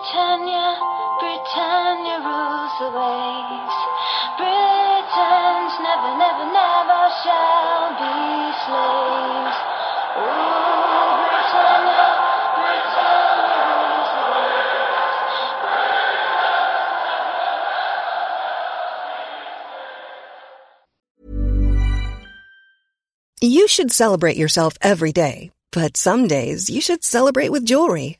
Britannia, Britannia rules the waves. Britons never, never, never shall be slaves. Britannia, Britannia rules the waves. You should celebrate yourself every day, but some days you should celebrate with jewelry.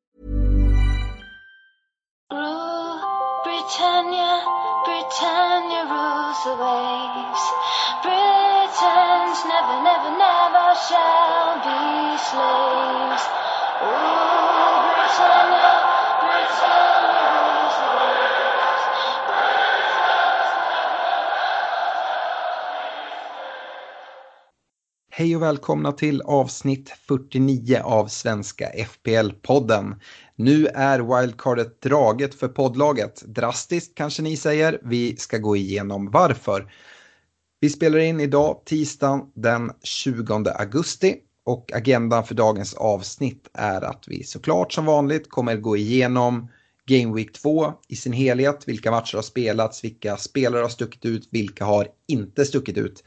Pretend you rule the waves. Britons never, never, never shall be slaves. Ooh, Britannia, Britannia. Hej och välkomna till avsnitt 49 av Svenska FPL-podden. Nu är wildcardet draget för poddlaget. Drastiskt kanske ni säger. Vi ska gå igenom varför. Vi spelar in idag tisdagen den 20 augusti och agendan för dagens avsnitt är att vi såklart som vanligt kommer gå igenom Game Week 2 i sin helhet. Vilka matcher har spelats, vilka spelare har stuckit ut, vilka har inte stuckit ut.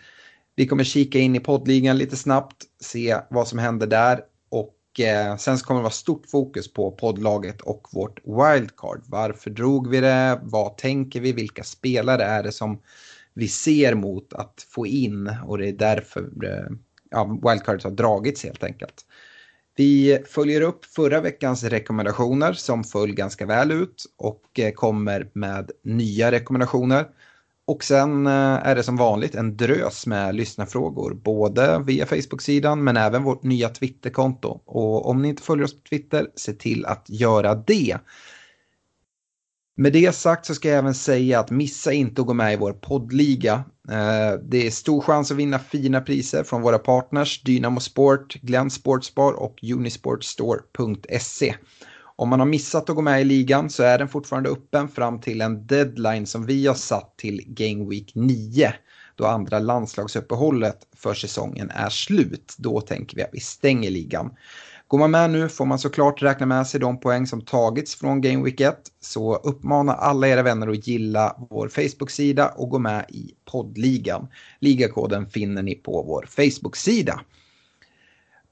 Vi kommer kika in i poddligan lite snabbt, se vad som händer där Eh, sen så kommer det vara stort fokus på poddlaget och vårt wildcard. Varför drog vi det? Vad tänker vi? Vilka spelare är det som vi ser mot att få in och det är därför eh, ja, wildcardet har dragits helt enkelt. Vi följer upp förra veckans rekommendationer som föll ganska väl ut och eh, kommer med nya rekommendationer. Och sen eh, är det som vanligt en drös med lyssnarfrågor, både via Facebook-sidan men även vårt nya Twitterkonto. Och om ni inte följer oss på Twitter, se till att göra det. Med det sagt så ska jag även säga att missa inte att gå med i vår poddliga. Eh, det är stor chans att vinna fina priser från våra partners Dynamo Sport, Glenn Sportsbar och Unisportstore.se. Om man har missat att gå med i ligan så är den fortfarande öppen fram till en deadline som vi har satt till Game Week 9. Då andra landslagsuppehållet för säsongen är slut. Då tänker vi att vi stänger ligan. Går man med nu får man såklart räkna med sig de poäng som tagits från Game Week 1. Så uppmana alla era vänner att gilla vår Facebook-sida och gå med i poddligan. Ligakoden finner ni på vår Facebook-sida.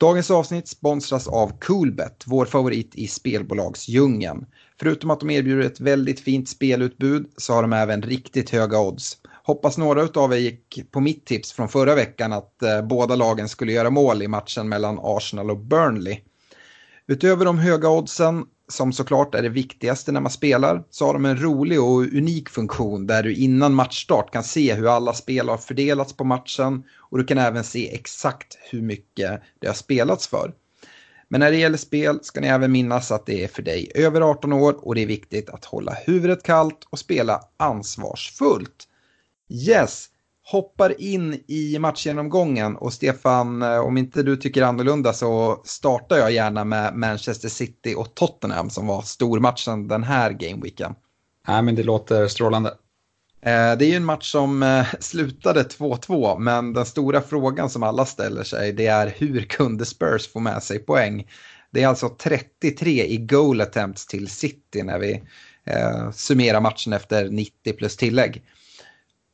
Dagens avsnitt sponsras av Coolbet, vår favorit i spelbolagsdjungeln. Förutom att de erbjuder ett väldigt fint spelutbud så har de även riktigt höga odds. Hoppas några av er gick på mitt tips från förra veckan att eh, båda lagen skulle göra mål i matchen mellan Arsenal och Burnley. Utöver de höga oddsen, som såklart är det viktigaste när man spelar, så har de en rolig och unik funktion där du innan matchstart kan se hur alla spel har fördelats på matchen och du kan även se exakt hur mycket det har spelats för. Men när det gäller spel ska ni även minnas att det är för dig över 18 år och det är viktigt att hålla huvudet kallt och spela ansvarsfullt. Yes, hoppar in i matchgenomgången och Stefan, eh, om inte du tycker annorlunda så startar jag gärna med Manchester City och Tottenham som var stormatchen den här gameweeken. Nej, men det låter strålande. Eh, Det är ju en match som eh, slutade 2-2, men den stora frågan som alla ställer sig det är hur kunde Spurs få med sig poäng? Det är alltså 33 i goal attempts till City när vi eh, summerar matchen efter 90 plus tillägg.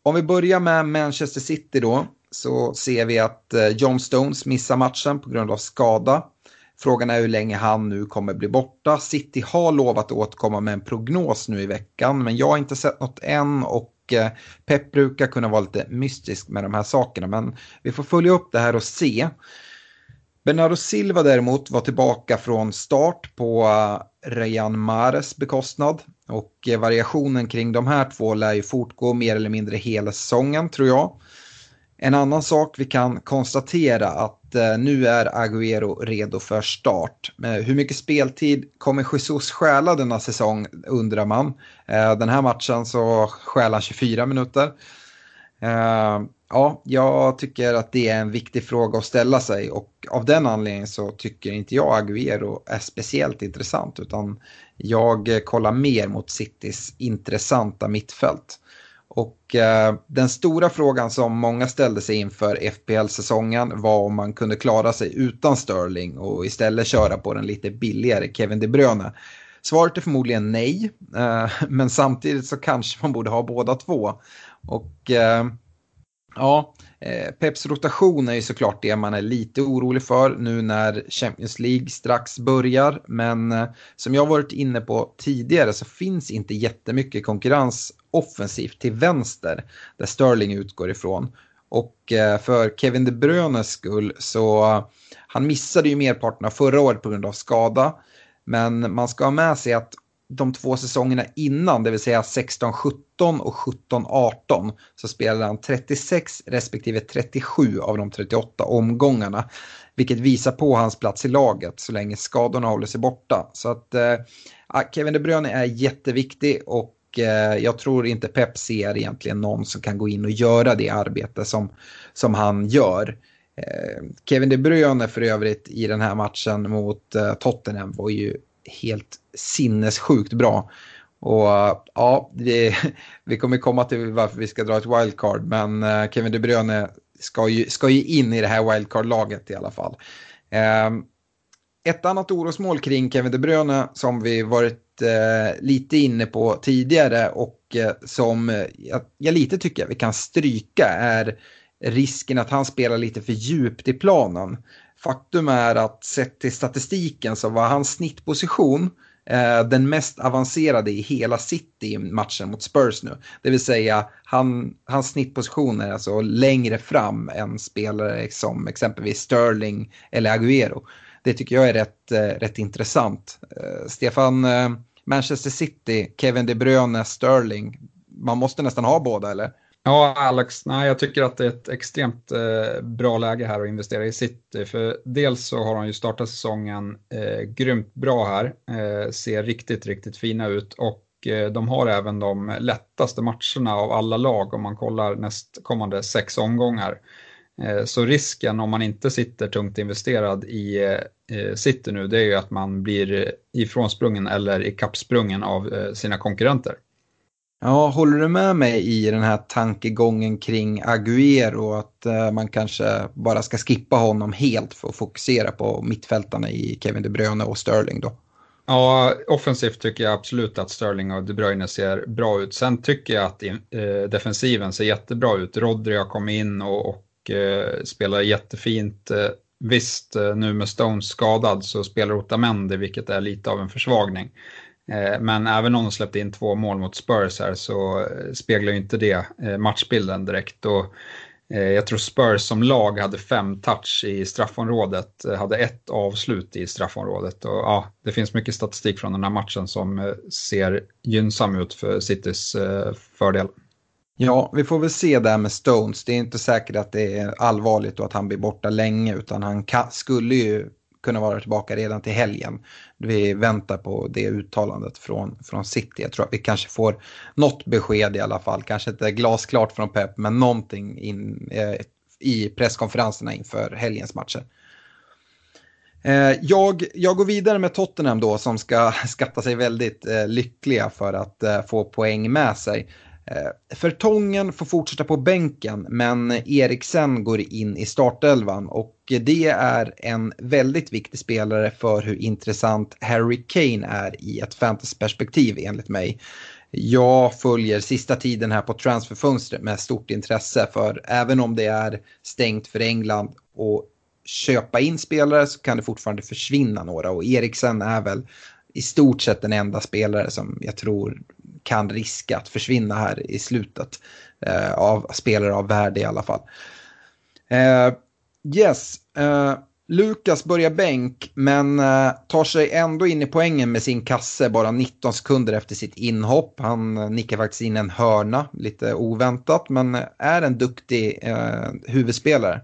Om vi börjar med Manchester City då så ser vi att eh, John Stones missar matchen på grund av skada. Frågan är hur länge han nu kommer bli borta. City har lovat att återkomma med en prognos nu i veckan men jag har inte sett något än och eh, Pep brukar kunna vara lite mystisk med de här sakerna men vi får följa upp det här och se. Bernardo Silva däremot var tillbaka från start på eh, Rayan Rejan Mares bekostnad. Och eh, variationen kring de här två lär ju fortgå mer eller mindre hela säsongen tror jag. En annan sak vi kan konstatera att eh, nu är Agüero redo för start. Eh, hur mycket speltid kommer Jesus stjäla denna säsong undrar man. Den här matchen så stjäl han 24 minuter. Ja, jag tycker att det är en viktig fråga att ställa sig och av den anledningen så tycker inte jag Agüero är speciellt intressant utan jag eh, kollar mer mot Citys intressanta mittfält. Och eh, den stora frågan som många ställde sig inför FPL-säsongen var om man kunde klara sig utan Sterling och istället köra på den lite billigare Kevin De Bruyne. Svaret är förmodligen nej, eh, men samtidigt så kanske man borde ha båda två. Och eh, ja, eh, Peps rotation är ju såklart det man är lite orolig för nu när Champions League strax börjar. Men eh, som jag varit inne på tidigare så finns inte jättemycket konkurrens offensivt till vänster där Sterling utgår ifrån. Och eh, för Kevin De Bruynes skull så han missade ju merparten av förra året på grund av skada. Men man ska ha med sig att de två säsongerna innan, det vill säga 16-17 och 17-18, så spelade han 36 respektive 37 av de 38 omgångarna. Vilket visar på hans plats i laget så länge skadorna håller sig borta. Så att eh, ah, Kevin De Bruyne är jätteviktig och eh, jag tror inte Pep ser egentligen någon som kan gå in och göra det arbete som, som han gör. Eh, Kevin De Bruyne för övrigt i den här matchen mot eh, Tottenham var ju helt sinnessjukt bra. Och ja, vi, vi kommer komma till varför vi ska dra ett wildcard, men eh, Kevin De Bruyne ska ju, ska ju in i det här wildcard-laget i alla fall. Ehm, ett annat orosmål kring Kevin De Bruyne som vi varit eh, lite inne på tidigare och eh, som jag, jag, lite tycker vi kan stryka är risken att han spelar lite för djupt i planen. Faktum är att sett till statistiken så var hans snittposition eh, Eh, den mest avancerade i hela City i matchen mot Spurs nu. Det vill säga han, hans snittposition är alltså längre fram än spelare som exempelvis Sterling eller Agüero. Det tycker jag är rätt, eh, rätt intressant. Eh, Stefan, Manchester City, Kevin De Bruyne, Sterling. Man måste nästan ha båda eller? Ja, Alex, nej, jag tycker att det är ett extremt eh, bra läge här att investera i City. För dels så har de ju startat säsongen eh, grymt bra här, eh, ser riktigt, riktigt fina ut och eh, de har även de lättaste matcherna av alla lag om man kollar nästkommande sex omgångar. Eh, så risken om man inte sitter tungt investerad i eh, eh City nu, det är ju att man blir ifrånsprungen eller ikappsprungen av eh, sina konkurrenter. Ja, håller du med mig i den här tankegången kring Agüero att eh, man kanske bara ska skippa honom helt för att fokusera på mittfältarna i Kevin De Bruyne och Sterling då? Ja, offensivt tycker jag absolut att Sterling och De Bruyne ser bra ut. Sen tycker jag att eh, defensiven ser jättebra ut. Rodri har kommit in och, och eh, spelar jättefint. Eh, visst, eh, nu med Stones skadad så spelar Otamendi, vilket är lite av en försvagning. Eh, men även om de släppte in två mål mot Spurs här så eh, speglar ju inte det eh, matchbilden direkt. Och jag tror Spurs som lag hade fem touch i straffområdet, hade ett avslut i straffområdet. Och ja, det finns mycket statistik från den här matchen som ser gynnsam ut för Citys fördel. Ja, vi får väl se det här med Stones. Det är inte säkert att det är allvarligt och att han blir borta länge utan han skulle ju kunna vara tillbaka redan till helgen. Vi väntar på det uttalandet från, från City. Jag tror att vi kanske får något besked i alla fall. Kanske inte glasklart från Pep, men någonting in, eh, i presskonferenserna inför helgens matcher. Eh, jag, jag går vidare med Tottenham då som ska skatta sig väldigt eh, lyckliga för att eh, få poäng med sig. Eh, Fertongen får fortsätta på bänken men Eriksen går in i startelvan och det är en väldigt viktig spelare för hur intressant Harry Kane är i ett fantasyperspektiv enligt mig. Jag följer sista tiden här på transferfönstret med stort intresse för även om det är stängt för England och köpa in spelare så kan det fortfarande försvinna några och Eriksen är väl i stort sett den enda spelare som jag tror kan riska att försvinna här i slutet. Eh, av spelare av värde i alla fall. Eh, yes, eh, Lukas börjar bänk men eh, tar sig ändå in i poängen med sin kasse bara 19 sekunder efter sitt inhopp. Han eh, nickar faktiskt in en hörna, lite oväntat, men eh, är en duktig eh, huvudspelare.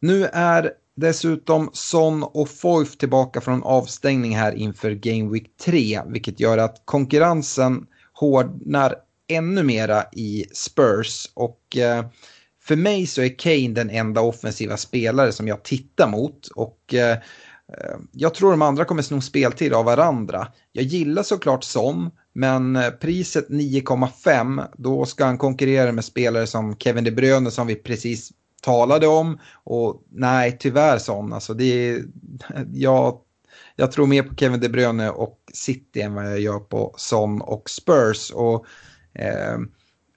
Nu är Dessutom Son och Foyf tillbaka från avstängning här inför Game Week 3, vilket gör att konkurrensen hårdnar ännu mera i Spurs. Och eh, för mig så är Kane den enda offensiva spelare som jag tittar mot. Och eh, eh jag tror de andra kommer sno speltid av varandra. Jag gillar såklart Son, men eh, priset 9,5, då ska han konkurrera med spelare som Kevin De Bruyne som vi precis talade om. Och nej, tyvärr Son, alltså det är, jag, jag tror mer på Kevin De Bruyne och City än vad jag gör på Son och Spurs. Och eh,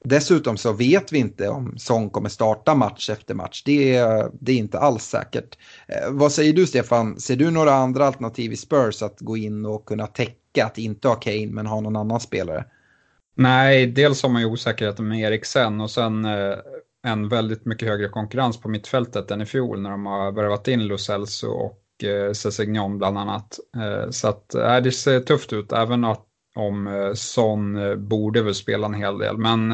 Dessutom så vet vi inte om Son kommer starta match efter match. Det är, det är inte alls säkert. Eh, vad säger du Stefan? Ser du några andra alternativ i Spurs att gå in och kunna täcka att inte ha Kane men ha någon annan spelare? Nej, dels har man ju osäkerheten med Eriksen och sen eh, en väldigt mycket högre konkurrens på mittfältet än i fjol när de har värvat in Lucelso och och eh, Sessignon bland annat. Eh, så att eh, det ser tufft ut, även om Son borde väl spela en hel del. Men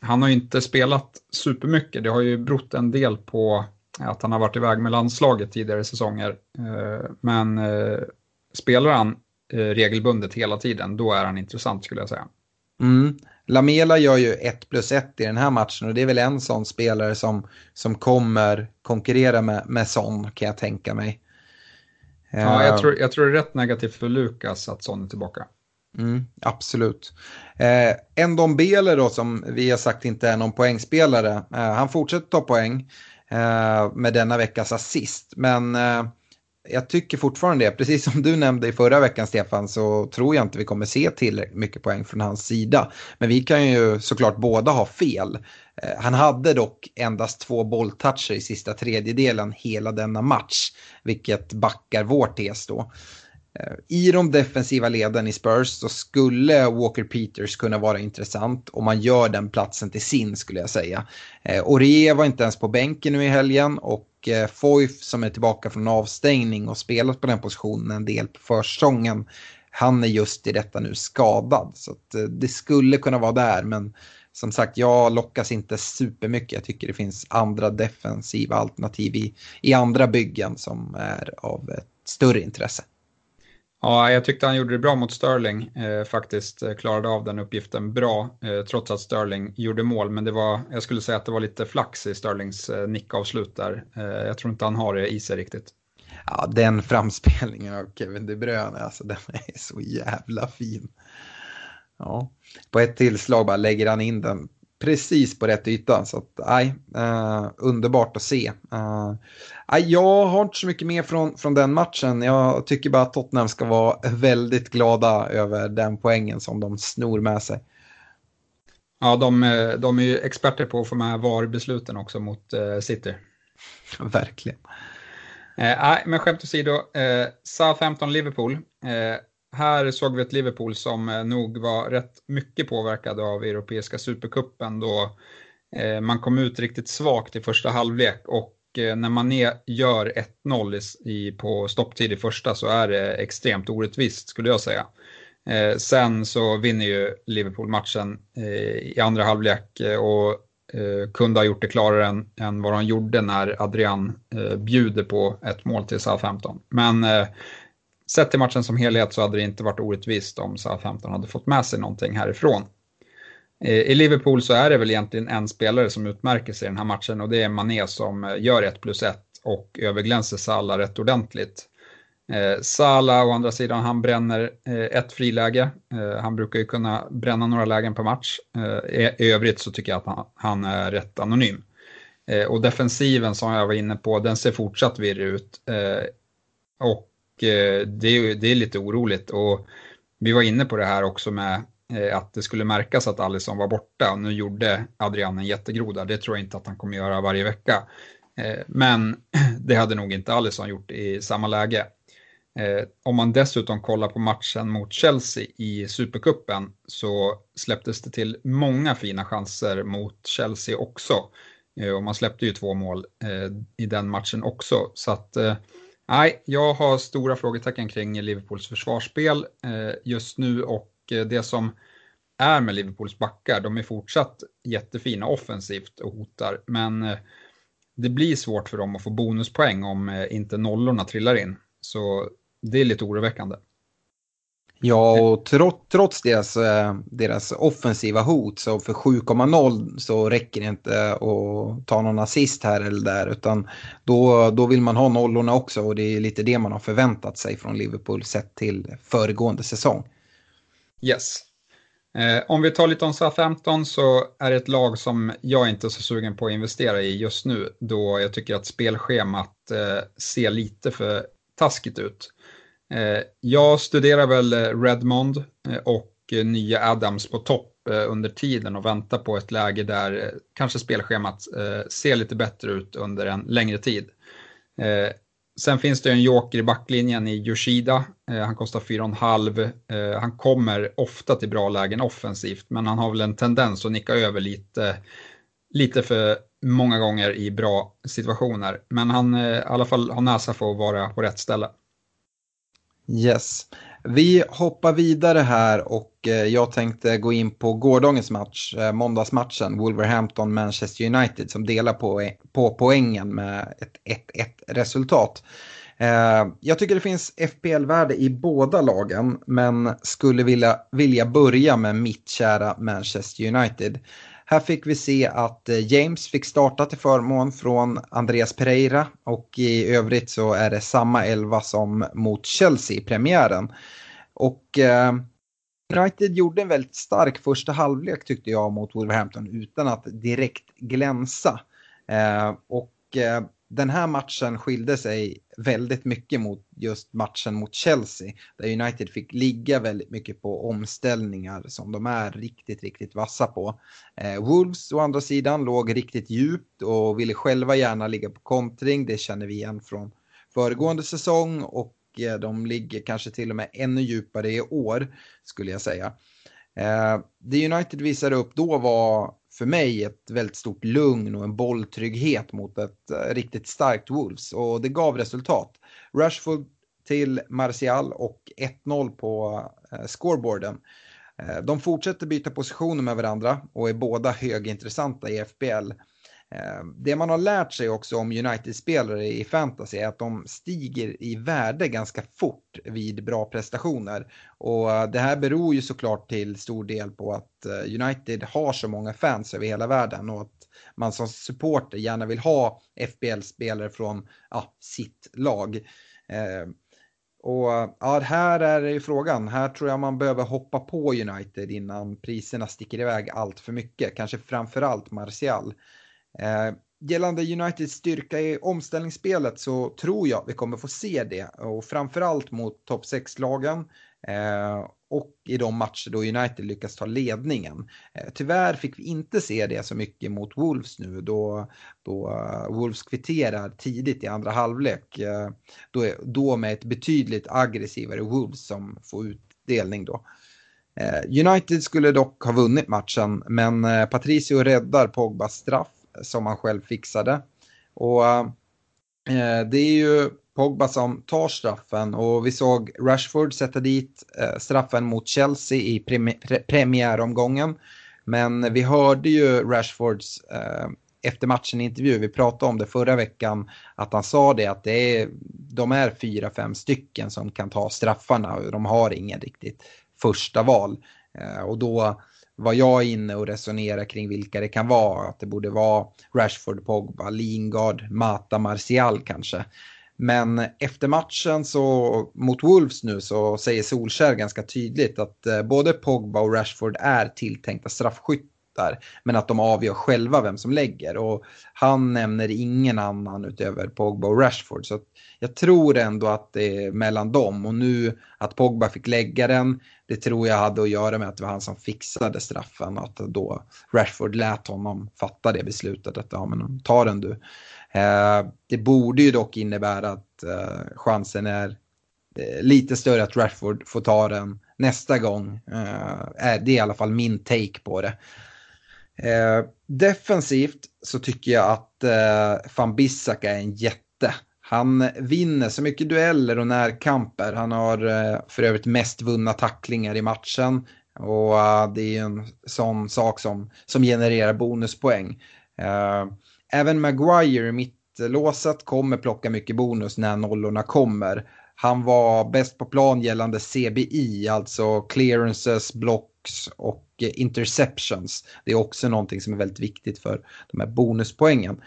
han har ju inte spelat supermycket. Det har ju brott en del på att han har varit iväg med landslaget tidigare säsonger. Men spelar han regelbundet hela tiden, då är han intressant skulle jag säga. Mm. Lamela gör ju 1 plus 1 i den här matchen och det är väl en sån spelare som, som kommer konkurrera med, med Son kan jag tänka mig. Ja, jag tror, jag tror det är rätt negativt för Lukas att Son är tillbaka. Mm, absolut. Eh, Ndombele då som vi har sagt inte är någon poängspelare. Eh, han fortsätter ta poäng eh, med denna veckas assist. Men eh, jag tycker fortfarande det, precis som du nämnde i förra veckan Stefan, så tror jag inte vi kommer se tillräckligt mycket poäng från hans sida. Men vi kan ju såklart båda ha fel. Eh, han hade dock endast två bolltoucher i sista tredjedelen hela denna match, vilket backar vår tes då. Eh, I de defensiva leden i Spurs så skulle Walker Peters kunna vara intressant om man gör den platsen till sin skulle jag säga. Eh, Orier Orie var inte ens på bänken nu i helgen och Foyf som är tillbaka från avstängning och spelat på den positionen en del på försäsongen. Han är just i detta nu skadad så det skulle kunna vara där men som sagt jag lockas inte supermycket. Jag tycker det finns andra defensiva alternativ i, i andra byggen som är av ett större intresse. Ja, jag tyckte han gjorde det bra mot Sterling, eh, faktiskt eh, klarade av den uppgiften bra, eh, trots att Sterling gjorde mål. Men det var, jag skulle säga att det var lite flax i Sterlings eh, nickavslut där. Eh, jag tror inte han har det i sig riktigt. Ja, den framspelningen av Kevin De Bruyne, alltså den är så jävla fin. Ja, på ett tillslag bara lägger han in den precis på rätt yta. Så att, nej, eh, underbart att se. Eh, jag har inte så mycket mer från, från den matchen. Jag tycker bara att Tottenham ska vara väldigt glada över den poängen som de snor med sig. Ja, de, de är ju experter på att få med VAR-besluten också mot eh, City. Verkligen. Nej, eh, men skämt åsido, eh, Southampton-Liverpool. Här såg vi ett Liverpool som eh, nog var rätt mycket påverkade av Europeiska supercupen då eh, man kom ut riktigt svagt i första halvlek och eh, när man gör 1-0 på stopptid i första så är det extremt orättvist skulle jag säga. Sen så vinner ju Liverpool matchen i andra halvlek och kunde ha gjort det klarare än, än vad de gjorde när Adrian bjuder på ett mål till Southampton. Men sett till matchen som helhet så hade det inte varit orättvist om Southampton hade fått med sig någonting härifrån. I Liverpool så är det väl egentligen en spelare som utmärker sig i den här matchen och det är Mané som eh, gör 1 plus 1 och överglänser Salah rätt ordentligt. Eh, Salah å andra sidan, han bränner eh, ett friläge. Eh, han brukar ju kunna bränna några lägen per match. Eh, I övrigt så tycker jag att han, han är rätt anonym. Eh, och defensiven som jag var inne på, den ser fortsatt virrig ut. Eh, och Eh, det är, det är lite oroligt. Och vi var inne på det här också med eh, att det skulle märkas att Alisson var borta. Och nu gjorde Adrian en jättegroda. Det tror jag inte att han kommer göra varje vecka. Eh, men det hade nog inte Alisson gjort i samma läge. Om man dessutom kollar på matchen mot Chelsea i Supercupen så släpptes det till många fina chanser mot Chelsea också. Och man släppte ju två mål i den matchen också. Så att Nej, jag har stora frågetecken kring Liverpools försvarsspel eh, just nu och eh, det som är med Liverpools backar, de är fortsatt jättefina offensivt och hotar, men eh, det blir svårt för dem att få bonuspoäng om inte nollorna trillar in. Så det är lite oroväckande. Ja, och trots, trots deras, eh, deras offensiva hot så för 7,0 så räcker det inte att ta någon assist här eller där utan då, då vill man ha nollorna också och det är lite det man har förväntat sig från Liverpool sett till föregående säsong. Yes. Eh, om vi tar lite om Southampton så är det ett lag som jag inte är så sugen på att investera i just nu då jag tycker att spelschemat eh, ser lite för taskigt ut. Eh, jag studerar väl eh, Redmond eh, och nya Adams på topp under tiden och väntar på ett läge där kanske spelschemat ser lite bättre ut under en längre tid. Sen finns det en joker i backlinjen i Yoshida. Han kostar 4,5. Han kommer ofta till bra lägen offensivt, men han har väl en tendens att nicka över lite, lite för många gånger i bra situationer. Men han i alla fall har näsa för att vara på rätt ställe. Yes. Vi hoppar vidare här och eh, jag tänkte gå in på gårdagens match, eh, måndagsmatchen, Wolverhampton-Manchester United som delar på, eh, på poängen med ett 1-1 resultat. Jag tycker det finns FPL-värde i båda lagen men skulle vilja, vilja börja med mitt kära Manchester United. Här fick vi se att eh, James fick starta till förmån från Andreas Pereira och i övrigt så är det samma elva som mot Chelsea i premiären. Och eh, United gjorde en väldigt stark första halvlek tyckte jag mot Wolverhampton utan att direkt glänsa. Eh, och eh, den här matchen skilde sig väldigt mycket mot just matchen mot Chelsea. Där United fick ligga väldigt mycket på omställningar som de är riktigt, riktigt vassa på. Eh, Wolves å andra sidan låg riktigt djupt och ville själva gärna ligga på kontring. Det känner vi igen från föregående säsong och eh, de ligger kanske till och med ännu djupare i år skulle jag säga. Eh, det United visade upp då var för mig ett väldigt stort lugn och en bolltrygghet mot ett eh, riktigt starkt Wolves och det gav resultat. Rashford till Martial och 1-0 på eh, scoreboarden. Eh, de fortsätter byta positioner med varandra och är båda högintressanta i FBL. Eh, det man har lärt sig också om United-spelare i fantasy är att de stiger i värde ganska fort vid bra prestationer. Och eh, det här beror ju såklart till stor del på att eh, United har så många fans över hela världen och att man som supporter gärna vill ha FBL-spelare från ja, sitt lag. Och ja, här är ju frågan. Här tror jag man behöver hoppa på United innan priserna sticker iväg allt för mycket. Kanske framförallt Martial. Eh, gällande Uniteds styrka i omställningsspelet så tror jag vi kommer få se det och framförallt mot topp 6-lagen eh, och i de matcher då United lyckas ta ledningen. Eh, tyvärr fick vi inte se det så mycket mot Wolves nu då, då uh, Wolves kvitterar tidigt i andra halvlek. Eh, då, då med ett betydligt aggressivare Wolves som får utdelning då. Eh, United skulle dock ha vunnit matchen men Patricio räddar Pogbas straff som han själv fixade. Och eh, det är ju Pogba som tar straffen och vi såg Rashford sätta dit eh, straffen mot Chelsea i premiäromgången. Men vi hörde ju Rashfords eh, efter matchen intervju, vi pratade om det förra veckan, att han sa det att det är, de är fyra, fem stycken som kan ta straffarna och de har ingen riktigt första val. Och då var jag inne och resonerar kring vilka det kan vara. Att det borde vara Rashford, Pogba, Lingard, Mata, Martial kanske. Men efter matchen så mot Wolves nu så säger Solskär ganska tydligt att eh, både Pogba och Rashford är tilltänkta straffskyttar. Men att de avgör själva vem som lägger. Och han nämner ingen annan utöver Pogba och Rashford. Så jag tror ändå att det är mellan dem. Och nu att Pogba fick lägga den det tror jag hade att göra med att det var han som fixade straffen och att då Rashford lät honom fatta det beslutet att ja men ta den du. Eh, det borde ju dock innebära att eh, chansen är eh, lite större att Rashford får ta den nästa gång. Eh, det är i alla fall min take på det. Eh, defensivt så tycker jag att eh, van Bissak är en jätte. Han vinner så mycket dueller och närkamper. Han har eh, för övrigt mest vunna tacklingar i matchen. Och eh, det är en sån sak som, som genererar bonuspoäng. Eh, även Maguire i mittlåset kommer plocka mycket bonus när nollorna kommer. Han var bäst på plan gällande CBI, alltså clearances, blocks och Eh, interceptions. Det är också någonting som är väldigt viktigt för de här bonuspoängen.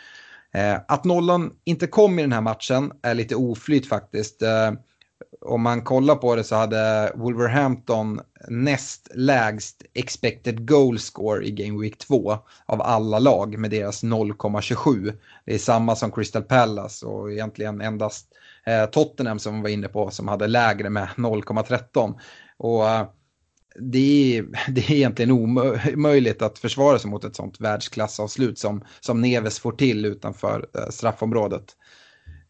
Eh, att nollan inte kom i den här matchen är lite oflyt faktiskt. Eh, om man kollar på det så hade Wolverhampton näst lägst expected goal score i Game Week 2 av alla lag med deras 0,27. Det är samma som Crystal Palace och egentligen endast Tottenham som vi var inne på som hade lägre med 0,13. Och det är, det är egentligen omöjligt att försvara sig mot ett sånt världsklassavslut som, som Neves får till utanför eh, straffområdet.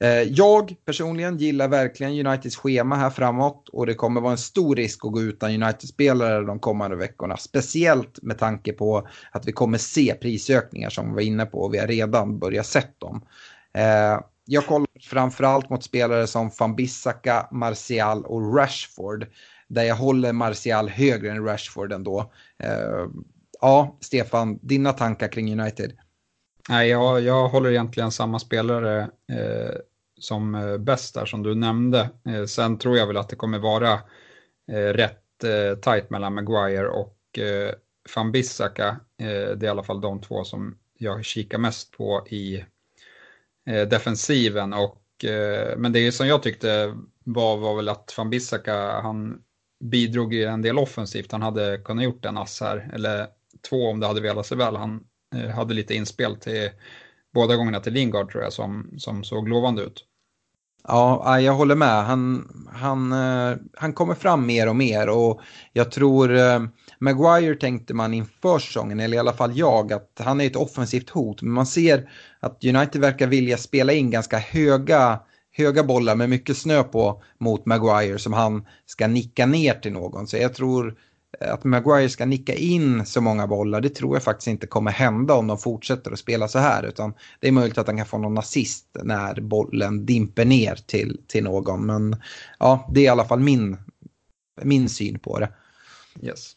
Eh, jag personligen gillar verkligen Uniteds schema här framåt och det kommer vara en stor risk att gå utan United-spelare de kommande veckorna. Speciellt med tanke på att vi kommer se prisökningar som vi var inne på och vi har redan börjat sett dem. Eh, jag kollar framförallt mot spelare som van Bissaka, Martial och Rashford. Där jag håller Martial högre än Rashford ändå. Eh, ja, Stefan, dina tankar kring United? Nej, jag, jag håller egentligen samma spelare eh, som eh, bäst där som du nämnde. Eh, sen tror jag väl att det kommer vara eh, rätt eh, tajt mellan Maguire och eh, van Bissaka. Eh, det är i alla fall de två som jag kikar mest på i eh, defensiven. Och, eh, men det som jag tyckte var, var väl att van Bissaka, han bidrog en del offensivt. Han hade kunnat gjort en ass här, eller två om det hade velat sig väl. Han eh, hade lite inspel till båda gångerna till Lingard tror jag som, som såg lovande ut. Ja, jag håller med. Han, han, eh, han kommer fram mer och mer och jag tror eh, Maguire tänkte man inför säsongen, eller i alla fall jag, att han är ett offensivt hot. Men man ser att United verkar vilja spela in ganska höga höga bollar med mycket snö på mot Maguire som han ska nicka ner till någon. Så jag tror att Maguire ska nicka in så många bollar, det tror jag faktiskt inte kommer hända om de fortsätter att spela så här. Utan det är möjligt att han kan få någon assist när bollen dimper ner till, till någon. Men ja, det är i alla fall min, min syn på det. Yes.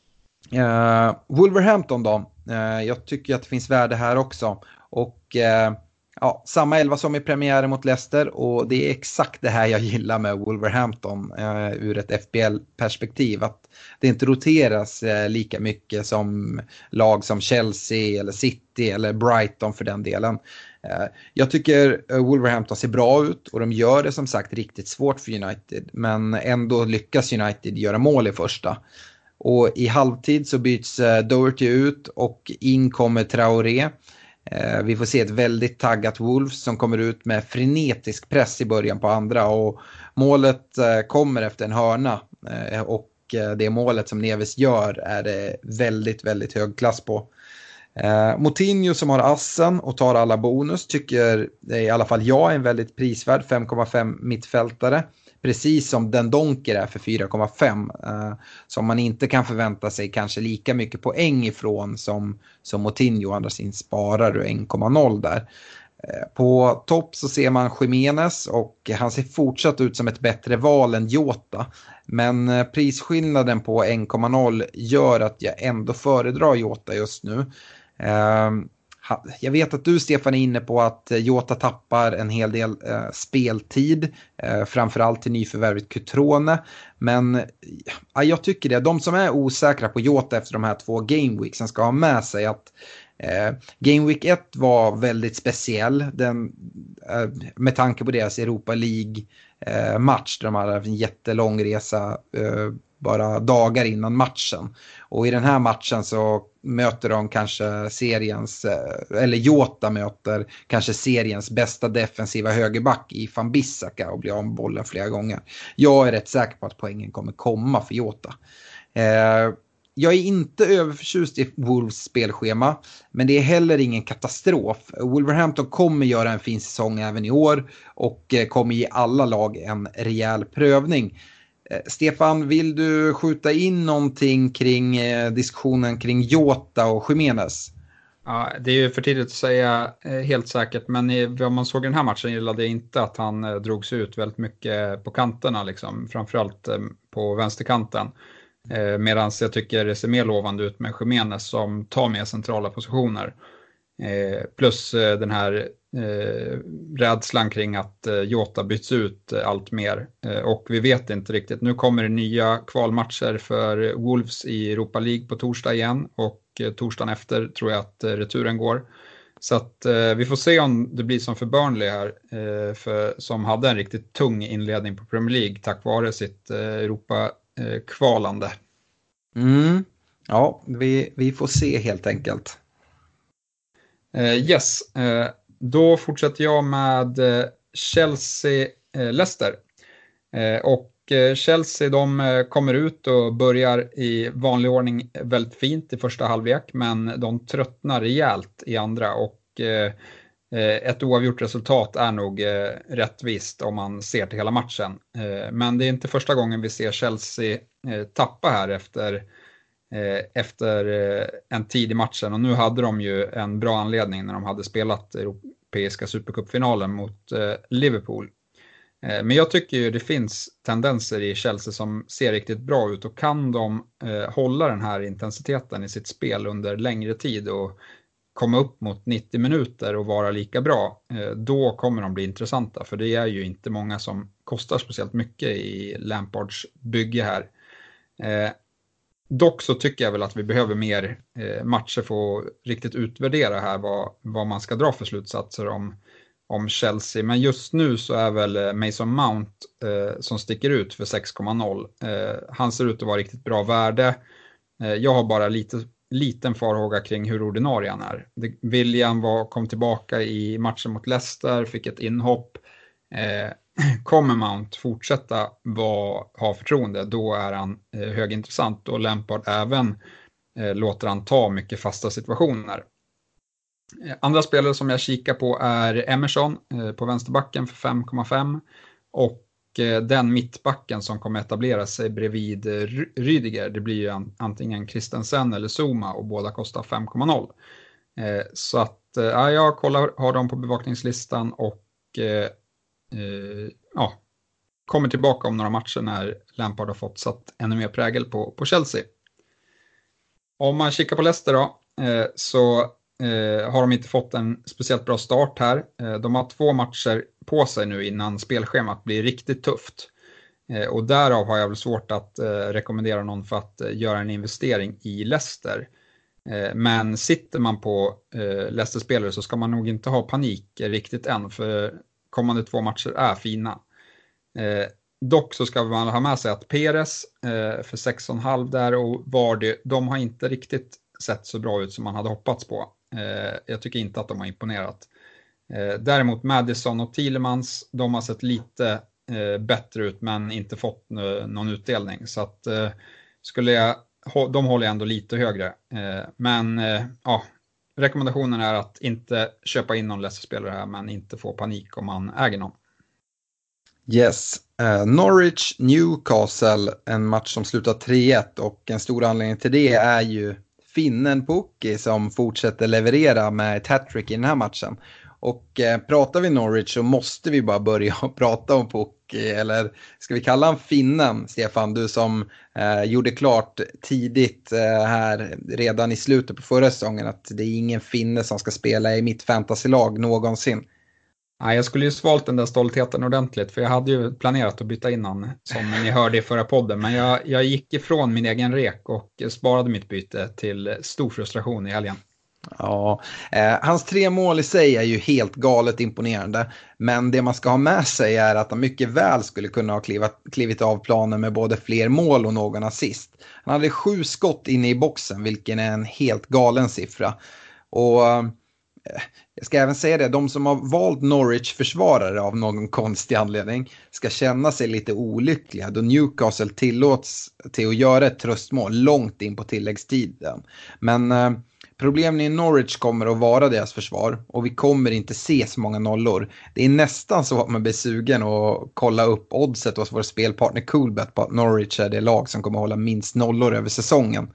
Uh, Wolverhampton då, uh, jag tycker att det finns värde här också. Och uh, ja, samma elva som i premiären mot Leicester och det är exakt det här jag gillar med Wolverhampton eh, ur ett FBL-perspektiv. Att det inte roteras eh, lika mycket som lag som Chelsea eller City eller Brighton för den delen. Eh, jag tycker eh, Wolverhampton ser bra ut och de gör det som sagt riktigt svårt för United men ändå lyckas United göra mål i första. Och i halvtid så byts eh, Doherty ut och in kommer Traoré. Eh, vi får se ett väldigt taggat Wolves som kommer ut med frenetisk press i början på andra och målet eh, kommer efter en hörna eh, och det målet som Neves gör är det väldigt, väldigt hög klass på. Eh, Motinho som har assen och tar alla bonus tycker i alla fall jag är en väldigt prisvärd 5,5 mittfältare precis som den Donker är för 4,5. Eh, som man inte kan förvänta sig kanske lika mycket poäng ifrån som, som Motinho, andra sin sparar du 1,0 där. Eh, på topp så ser man Jiménez och han ser fortsatt ut som ett bättre val än Jota. Men eh, prisskillnaden på 1,0 gör att jag ändå föredrar Jota just nu. Eh, jag vet att du Stefan är inne på att eh, Jota tappar en hel del eh, speltid, eh, framförallt till nyförvärvet Cutrone. Men ja, jag tycker det, de som är osäkra på Jota efter de här två gameweeksen ska ha med sig att eh, Game Week 1 var väldigt speciell den, eh, med tanke på deras Europa League-match. Eh, där de hade en jättelång resa eh, bara dagar innan matchen. Och i den här matchen så möter de kanske seriens, eh, eller Jota möter kanske seriens bästa defensiva högerback i van Bissaka och blir av med bollen flera gånger. Jag är rätt säker på att poängen kommer komma för Jota. Eh, jag är inte överförtjust i Wolves spelschema, men det är heller ingen katastrof. Wolverhampton kommer göra en fin säsong även i år och eh, kommer ge alla lag en rejäl prövning. Eh, Stefan, vill du skjuta in någonting kring eh, diskussionen kring Jota och Jiménez? Ja, det är ju för tidigt att säga eh, helt säkert, men vad man såg i den här matchen gillade jag inte att han eh, drogs ut väldigt mycket på kanterna, liksom, framförallt på vänsterkanten. Medan jag tycker det ser mer lovande ut med Jiménez som tar mer centrala positioner. Eh, plus eh, den här eh, rädslan kring att eh, Jota byts ut eh, allt mer. Eh, och vi vet inte riktigt. Nu kommer det nya kvalmatcher för Wolves i Europa League på torsdag igen och eh, torsdagen efter tror jag att eh, returen går. Så att eh, vi får se om det blir som för Burnley här, eh, för, som hade en riktigt tung inledning på Premier League tack vare sitt eh, Europa-kvalande. Eh, mm. Ja, vi, vi får se helt enkelt. Eh, yes, eh, då fortsätter jag med eh, Chelsea-Leicester. Och Chelsea de kommer ut och börjar i vanlig ordning väldigt fint i första halvlek men de tröttnar rejält i andra och ett oavgjort resultat är nog rättvist om man ser till hela matchen. Men det är inte första gången vi ser Chelsea tappa här efter Eh, efter eh, en tid i matchen och nu hade de ju en bra anledning när de hade spelat Europeiska Supercupfinalen mot eh, Liverpool. Men jag tycker ju det finns tendenser i Chelsea som ser riktigt bra ut och kan de hålla den här intensiteten i sitt spel under längre tid och komma upp mot 90 minuter och vara lika bra, då kommer de bli intressanta. För det är ju inte många som kostar speciellt mycket i Lampards bygge här. Dock så tycker jag väl att vi behöver mer eh, matcher för att riktigt utvärdera här vad, vad man ska dra för slutsatser om, om Chelsea. Men just nu så är väl eh, Mason Mount eh, som sticker ut för 6,0. Eh, han ser ut att vara riktigt bra värde. Eh, jag har bara lite liten farhåga kring hur ordinarie han är. William var, kom tillbaka i matchen mot Leicester, fick ett inhopp. Eh, Kommer Mount fortsätta vara, ha förtroende, då är han eh, högintressant och Lampard även eh, låter han ta mycket fasta situationer. Eh, andra spelare som jag kikar på är Emerson eh, på vänsterbacken för 5,5 och eh, den mittbacken som kommer etablera sig bredvid eh, Rydiger, det blir ju an, antingen Christensen eller Zuma och båda kostar 5,0. Eh, så att eh, ja, jag kollar, har dem på bevakningslistan och eh, Eh, ja, kommer tillbaka om några matcher när Lampard har fått satt ännu mer prägel på, på Chelsea. Om man kikar på Leicester då, eh, så eh, har de inte fått en speciellt bra start här. Eh, de har två matcher på sig nu innan spelschemat blir riktigt tufft. Eh, och därav har jag väl svårt att eh, rekommendera någon för att eh, göra en investering i Leicester. Eh, men sitter man på Leicester-spelare så ska man nog inte ha panik riktigt än, för kommande två matcher är fina. Eh, dock så ska man ha med sig att Peres eh, för 6,5 där och Vardy, de har inte riktigt sett så bra ut som man hade hoppats på. Eh, jag tycker inte att de har imponerat. Eh, däremot Madison och Thielemans, de har sett lite eh, bättre ut men inte fått eh, någon utdelning. Så att eh, skulle jag, de håller jag ändå lite högre. Eh, men eh, ja, rekommendationen är att inte köpa in någon Leicester-spelare här men inte få panik om man äger någon. Yes, uh, Norwich Newcastle, en match som slutar 3-1 och en stor anledning till det är ju finnen Pukki som fortsätter leverera med ett hattrick i den här matchen. Och eh, pratar vi Norwich så måste vi bara börja prata om eller ska vi kalla honom finnen, Stefan, du som eh, gjorde klart tidigt eh, här redan i slutet på förra säsongen att det är ingen finne som ska spela i mitt fantasylag någonsin. Nej, jag skulle ju svalt den där stoltheten ordentligt för jag hade ju planerat att byta in honom som ni hörde i förra podden men jag, jag gick ifrån min egen rek och sparade mitt byte till stor frustration i helgen. Ja, eh, hans tre mål i sig är ju helt galet imponerande. Men det man ska ha med sig är att han mycket väl skulle kunna ha klivat, klivit av planen med både fler mål och någon assist. Han hade sju skott inne i boxen, vilken är en helt galen siffra. Och eh, jag ska även säga det, de som har valt Norwich-försvarare av någon konstig anledning ska känna sig lite olyckliga då Newcastle tillåts till att göra ett tröstmål långt in på tilläggstiden. Men eh, Problemen i Norwich kommer att vara deras försvar och vi kommer inte se så många nollor. Det är nästan så att man blir sugen att kolla upp oddset hos vår spelpartner Coolbet på att Norwich är det lag som kommer att hålla minst nollor över säsongen.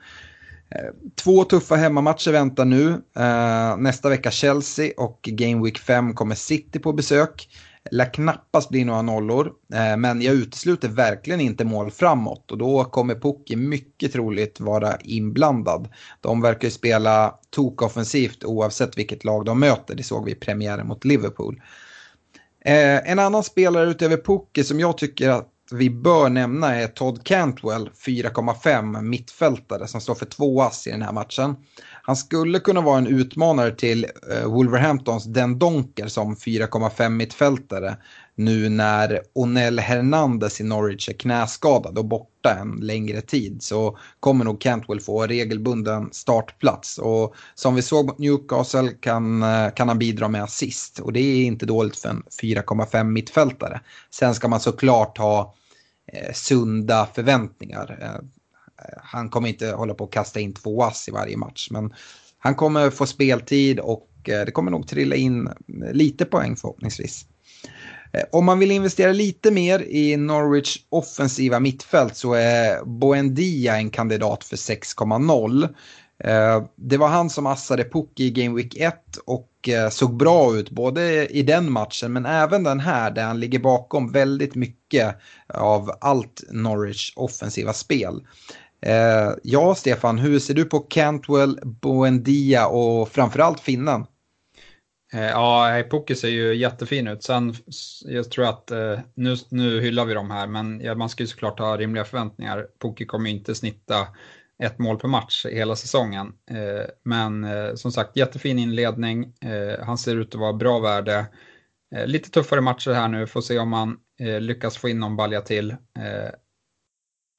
Eh, två tuffa hemmamatcher väntar nu. Eh, nästa vecka Chelsea och Game Week 5 kommer City på besök. Lär knappast bli några nollor, eh, men jag utesluter verkligen inte mål framåt och då kommer Pukki mycket troligt vara inblandad. De verkar ju spela tokoffensivt oavsett vilket lag de möter, det såg vi i premiären mot Liverpool. Eh, en annan spelare utöver Pukki som jag tycker att vi bör nämna är Todd Cantwell, 4,5 mittfältare som står för två ass i den här matchen. Han skulle kunna vara en utmanare till eh, Wolverhamptons Den Donker som 4,5 mittfältare nu när Onel Hernandez i Norwich är knäskadad och borta en längre tid så kommer nog Cantwell få regelbunden startplats. Och som vi såg mot Newcastle kan, eh, kan han bidra med assist och det är inte dåligt för en 4,5 mittfältare. Sen ska man såklart ha eh, sunda förväntningar. Eh, han kommer inte hålla på att kasta in två ass i varje match. Men han kommer få speltid och eh, det kommer nog trilla in eh, lite poäng förhoppningsvis. Eh, om man vill investera lite mer i Norwich offensiva mittfält så är Boendia en kandidat för 6,0. Det var han som assade Puck i Game Week 1 och såg bra ut både i den matchen men även den här där han ligger bakom väldigt mycket av allt Norwich offensiva spel. Eh, ja, Stefan, hur ser du på Cantwell, Boendia och framförallt finnen? Eh, ja, Poker ser ju jättefin ut. Sen, jag tror att eh, nu, nu hyllar vi dem här, men ja, man ska ju såklart ha rimliga förväntningar. Poker kommer ju inte snitta ett mål per match hela säsongen. Eh, men eh, som sagt, jättefin inledning. Eh, han ser ut att vara bra värde. Eh, lite tuffare matcher här nu, får se om man eh, lyckas få in någon balja till. Eh,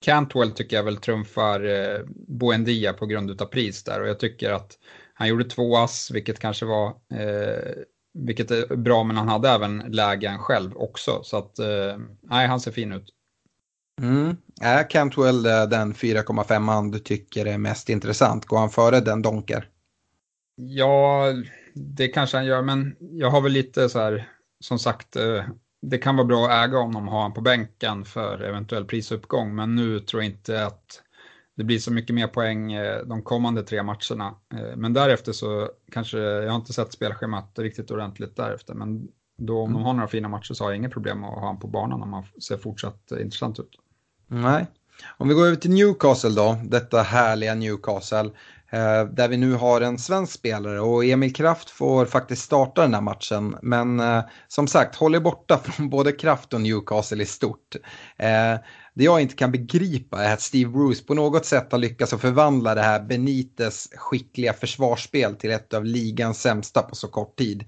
Cantwell tycker jag väl trumfar eh, Boendia på grund av pris där och jag tycker att han gjorde två ass, vilket kanske var eh, vilket är bra, men han hade även lägen själv också. Så att, eh, nej, han ser fin ut. Mm. Är Cantwell eh, den 4,5 du tycker är mest intressant? Går han före den Donker? Ja, det kanske han gör, men jag har väl lite så här, som sagt, eh, det kan vara bra att äga honom och ha honom på bänken för eventuell prisuppgång. Men nu tror jag inte att det blir så mycket mer poäng eh, de kommande tre matcherna. Eh, men därefter så kanske, jag har inte sett spelschemat riktigt ordentligt därefter. Men då om mm. de har några fina matcher så har jag inga problem att ha honom på banan om han ser fortsatt intressant ut. Nej. Om vi går över till Newcastle då, detta härliga Newcastle. Eh, där vi nu har en svensk spelare och Emil Kraft får faktiskt starta den här matchen. Men eh, som sagt, håll er borta från både Kraft och Newcastle i stort. Eh, det jag inte kan begripa är att Steve Bruce på något sätt har lyckats att förvandla det här Benites skickliga försvarsspel till ett av ligans sämsta på så kort tid.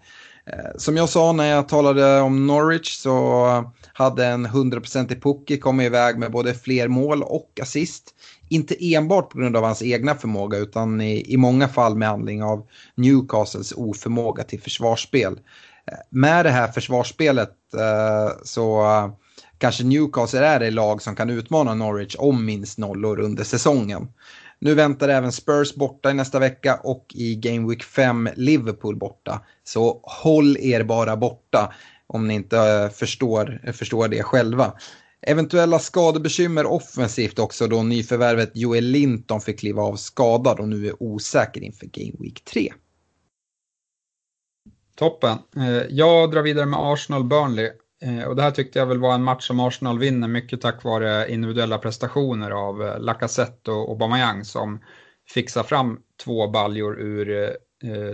Eh, som jag sa när jag talade om Norwich så hade en 100% i Pucki kommit iväg med både fler mål och assist inte enbart på grund av hans egna förmåga utan i, i många fall med anledning av Newcastles oförmåga till försvarsspel. Eh, med det här försvarsspelet eh, så eh, kanske Newcastle är det lag som kan utmana Norwich om minst nollor under säsongen. Nu väntar även Spurs borta i nästa vecka och i Game Week 5 Liverpool borta. Så håll er bara borta om ni inte eh, förstår, förstår det själva. Eventuella skadebekymmer offensivt också då nyförvärvet Joel Linton fick kliva av skadad och nu är osäker inför Game Week 3. Toppen. Eh, jag drar vidare med Arsenal-Burnley. Eh, och det här tyckte jag väl var en match som Arsenal vinner mycket tack vare individuella prestationer av eh, Lacazette och Aubameyang som fixar fram två baljor ur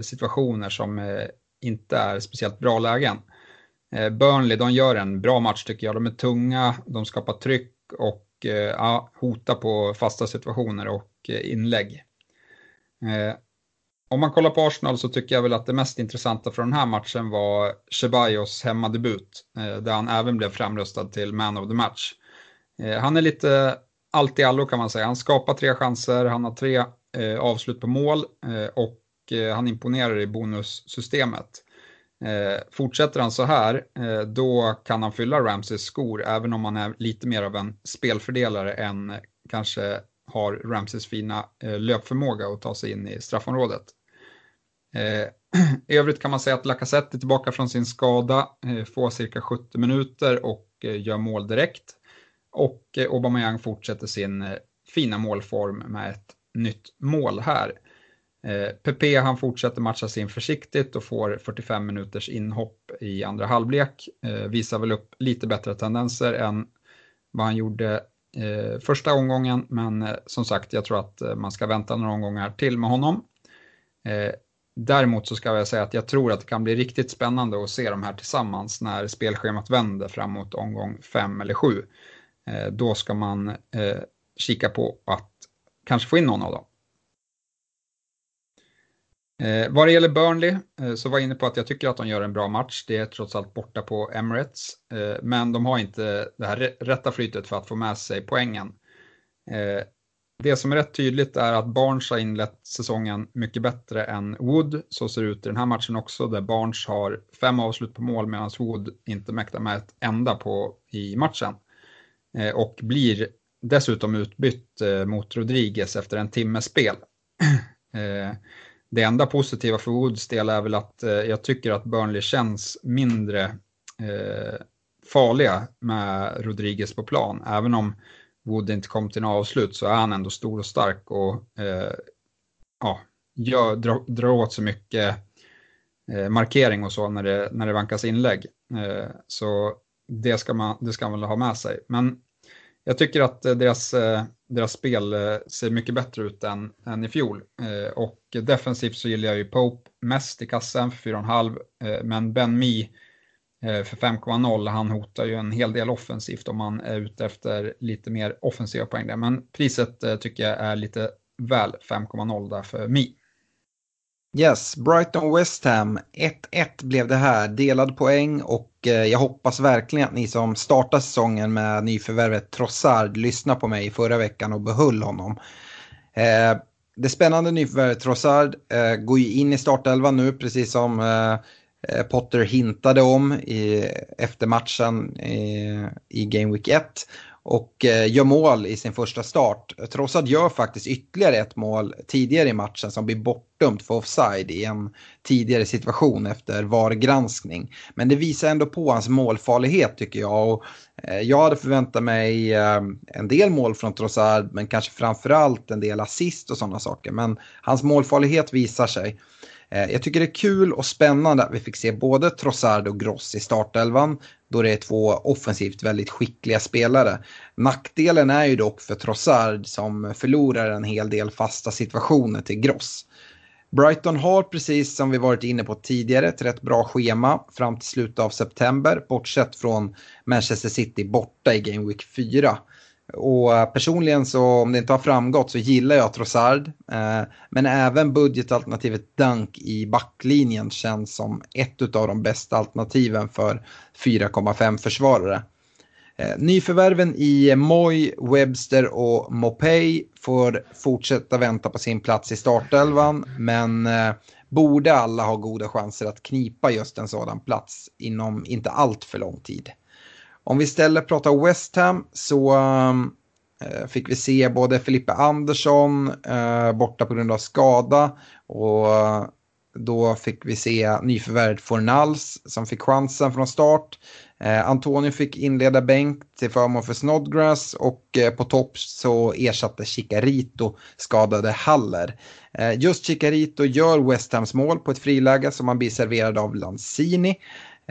situationer som inte är speciellt bra lägen. Eh, Burnley, de gör en bra match tycker jag. De är tunga, de skapar tryck och eh, ja, hotar på fasta situationer och eh, inlägg. Om man kollar på Arsenal så tycker jag väl att det mest intressanta från den här matchen var Ceballos hemmadebut, där han även blev framröstad till man of the match. Han är lite allt i allo kan man säga. Han skapar tre chanser, han har tre avslut på mål och han imponerar i bonussystemet. Eh, fortsätter han så här, eh, då kan han fylla Ramseys skor, även om han är lite mer av en spelfördelare än eh, kanske har Ramseys fina eh, löpförmåga att ta sig in i straffområdet. Eh, I övrigt kan man säga att Lacazette är tillbaka från sin skada, eh, får cirka 70 minuter och eh, gör mål direkt. Och eh, Aubameyang fortsätter sin eh, fina målform med ett nytt mål här. Eh, Pepe han fortsätter matcha sig in försiktigt och får 45 minuters inhopp i andra halvlek. Eh, visar väl upp lite bättre tendenser än vad han gjorde eh, första omgången, men som sagt, jag tror att man ska vänta några omgångar till med honom. Däremot så ska jag säga att jag tror att det kan bli riktigt spännande att se de här tillsammans när spelschemat vänder framåt omgång fem eller sju. Då ska man kika på att kanske få in någon av dem. Eh, vad det gäller Burnley eh, så var jag inne på att jag tycker att de gör en bra match. Det är trots allt borta på Emirates, eh, men de har inte det här rätta flytet för att få med sig poängen. Eh, det som är rätt tydligt är att Barnes har inlett säsongen mycket bättre än Wood. Så ser det ut i den här matchen också, där Barnes har fem avslut på mål medan Wood inte mäktar med ett enda på, i matchen. Eh, och blir dessutom utbytt eh, mot Rodriguez efter en timmes spel. Eh, det enda positiva för Woods del är väl att eh, jag tycker att Burnley känns mindre eh, farliga med Rodriguez på plan, även om Wood inte kom till en avslut så är han ändå stor och stark och eh, ja, gör, drar, drar åt sig mycket eh, markering och så när det, när det vankas inlägg. Eh, så det ska, man, det ska man väl ha med sig. Men jag tycker att eh, deras, eh, deras spel eh, ser mycket bättre ut än, än i fjol. Eh, och defensivt så gillar jag ju Pope mest i kassen för 4,5 eh, men Ben Mi Eh, för 5,0. Han hotar ju en hel del offensivt om man är ute efter lite mer offensiva poäng där. Men priset tycker jag är lite väl 5,0 där för Mi. Yes, Brighton West Ham 1-1 blev det här. Delad poäng och eh, jag hoppas verkligen att ni som startar säsongen med nyförvärvet Trossard lyssnar på mig förra veckan och behöll honom. Eh, det spännande nyförvärvet Trossard eh, går ju in i startelvan nu precis som Potter hintade om i, efter matchen i, i Game Week 1 och eh, gör mål i sin första start. Trossard gör faktiskt ytterligare ett mål tidigare i matchen som blir bortdömt för offside i en tidigare situation efter VAR-granskning. Men det visar ändå på hans målfarlighet tycker jag. Och eh, jag hade förväntat mig eh, en del mål från Trossard men kanske framförallt en del assist och sådana saker. Men hans målfarlighet visar sig. Eh, jag tycker det är kul och spännande att vi fick se både Trossard och Gross i startelvan då det är två offensivt väldigt skickliga spelare. Nackdelen är ju dock för Trossard som förlorar en hel del fasta situationer till Gross. Brighton har precis som vi varit inne på tidigare ett rätt bra schema fram till slutet av september bortsett från Manchester City borta i Game Week 4. Och eh, personligen så om det inte har framgått så gillar jag Trossard. Eh, men även budgetalternativet Dunk i backlinjen känns som ett av de bästa alternativen för 4,5 försvarare. Eh, nyförvärven i Moy, Webster och Mopey får fortsätta vänta på sin plats i startelvan. Men eh, borde alla ha goda chanser att knipa just en sådan plats inom inte allt för lång tid. Om vi istället pratar West Ham så äh, fick vi se både Filippe Andersson äh, borta på grund av skada och eh, då fick vi se nyförvärvet Fornals som fick chansen från start. Eh, Antonio fick inleda bänk till förmån för Snodgrass och eh, på topp så ersatte Chicarito skadade Haller. Eh, just Chicarito gör West Hams mål på ett friläge som han blir serverad av Lanzini.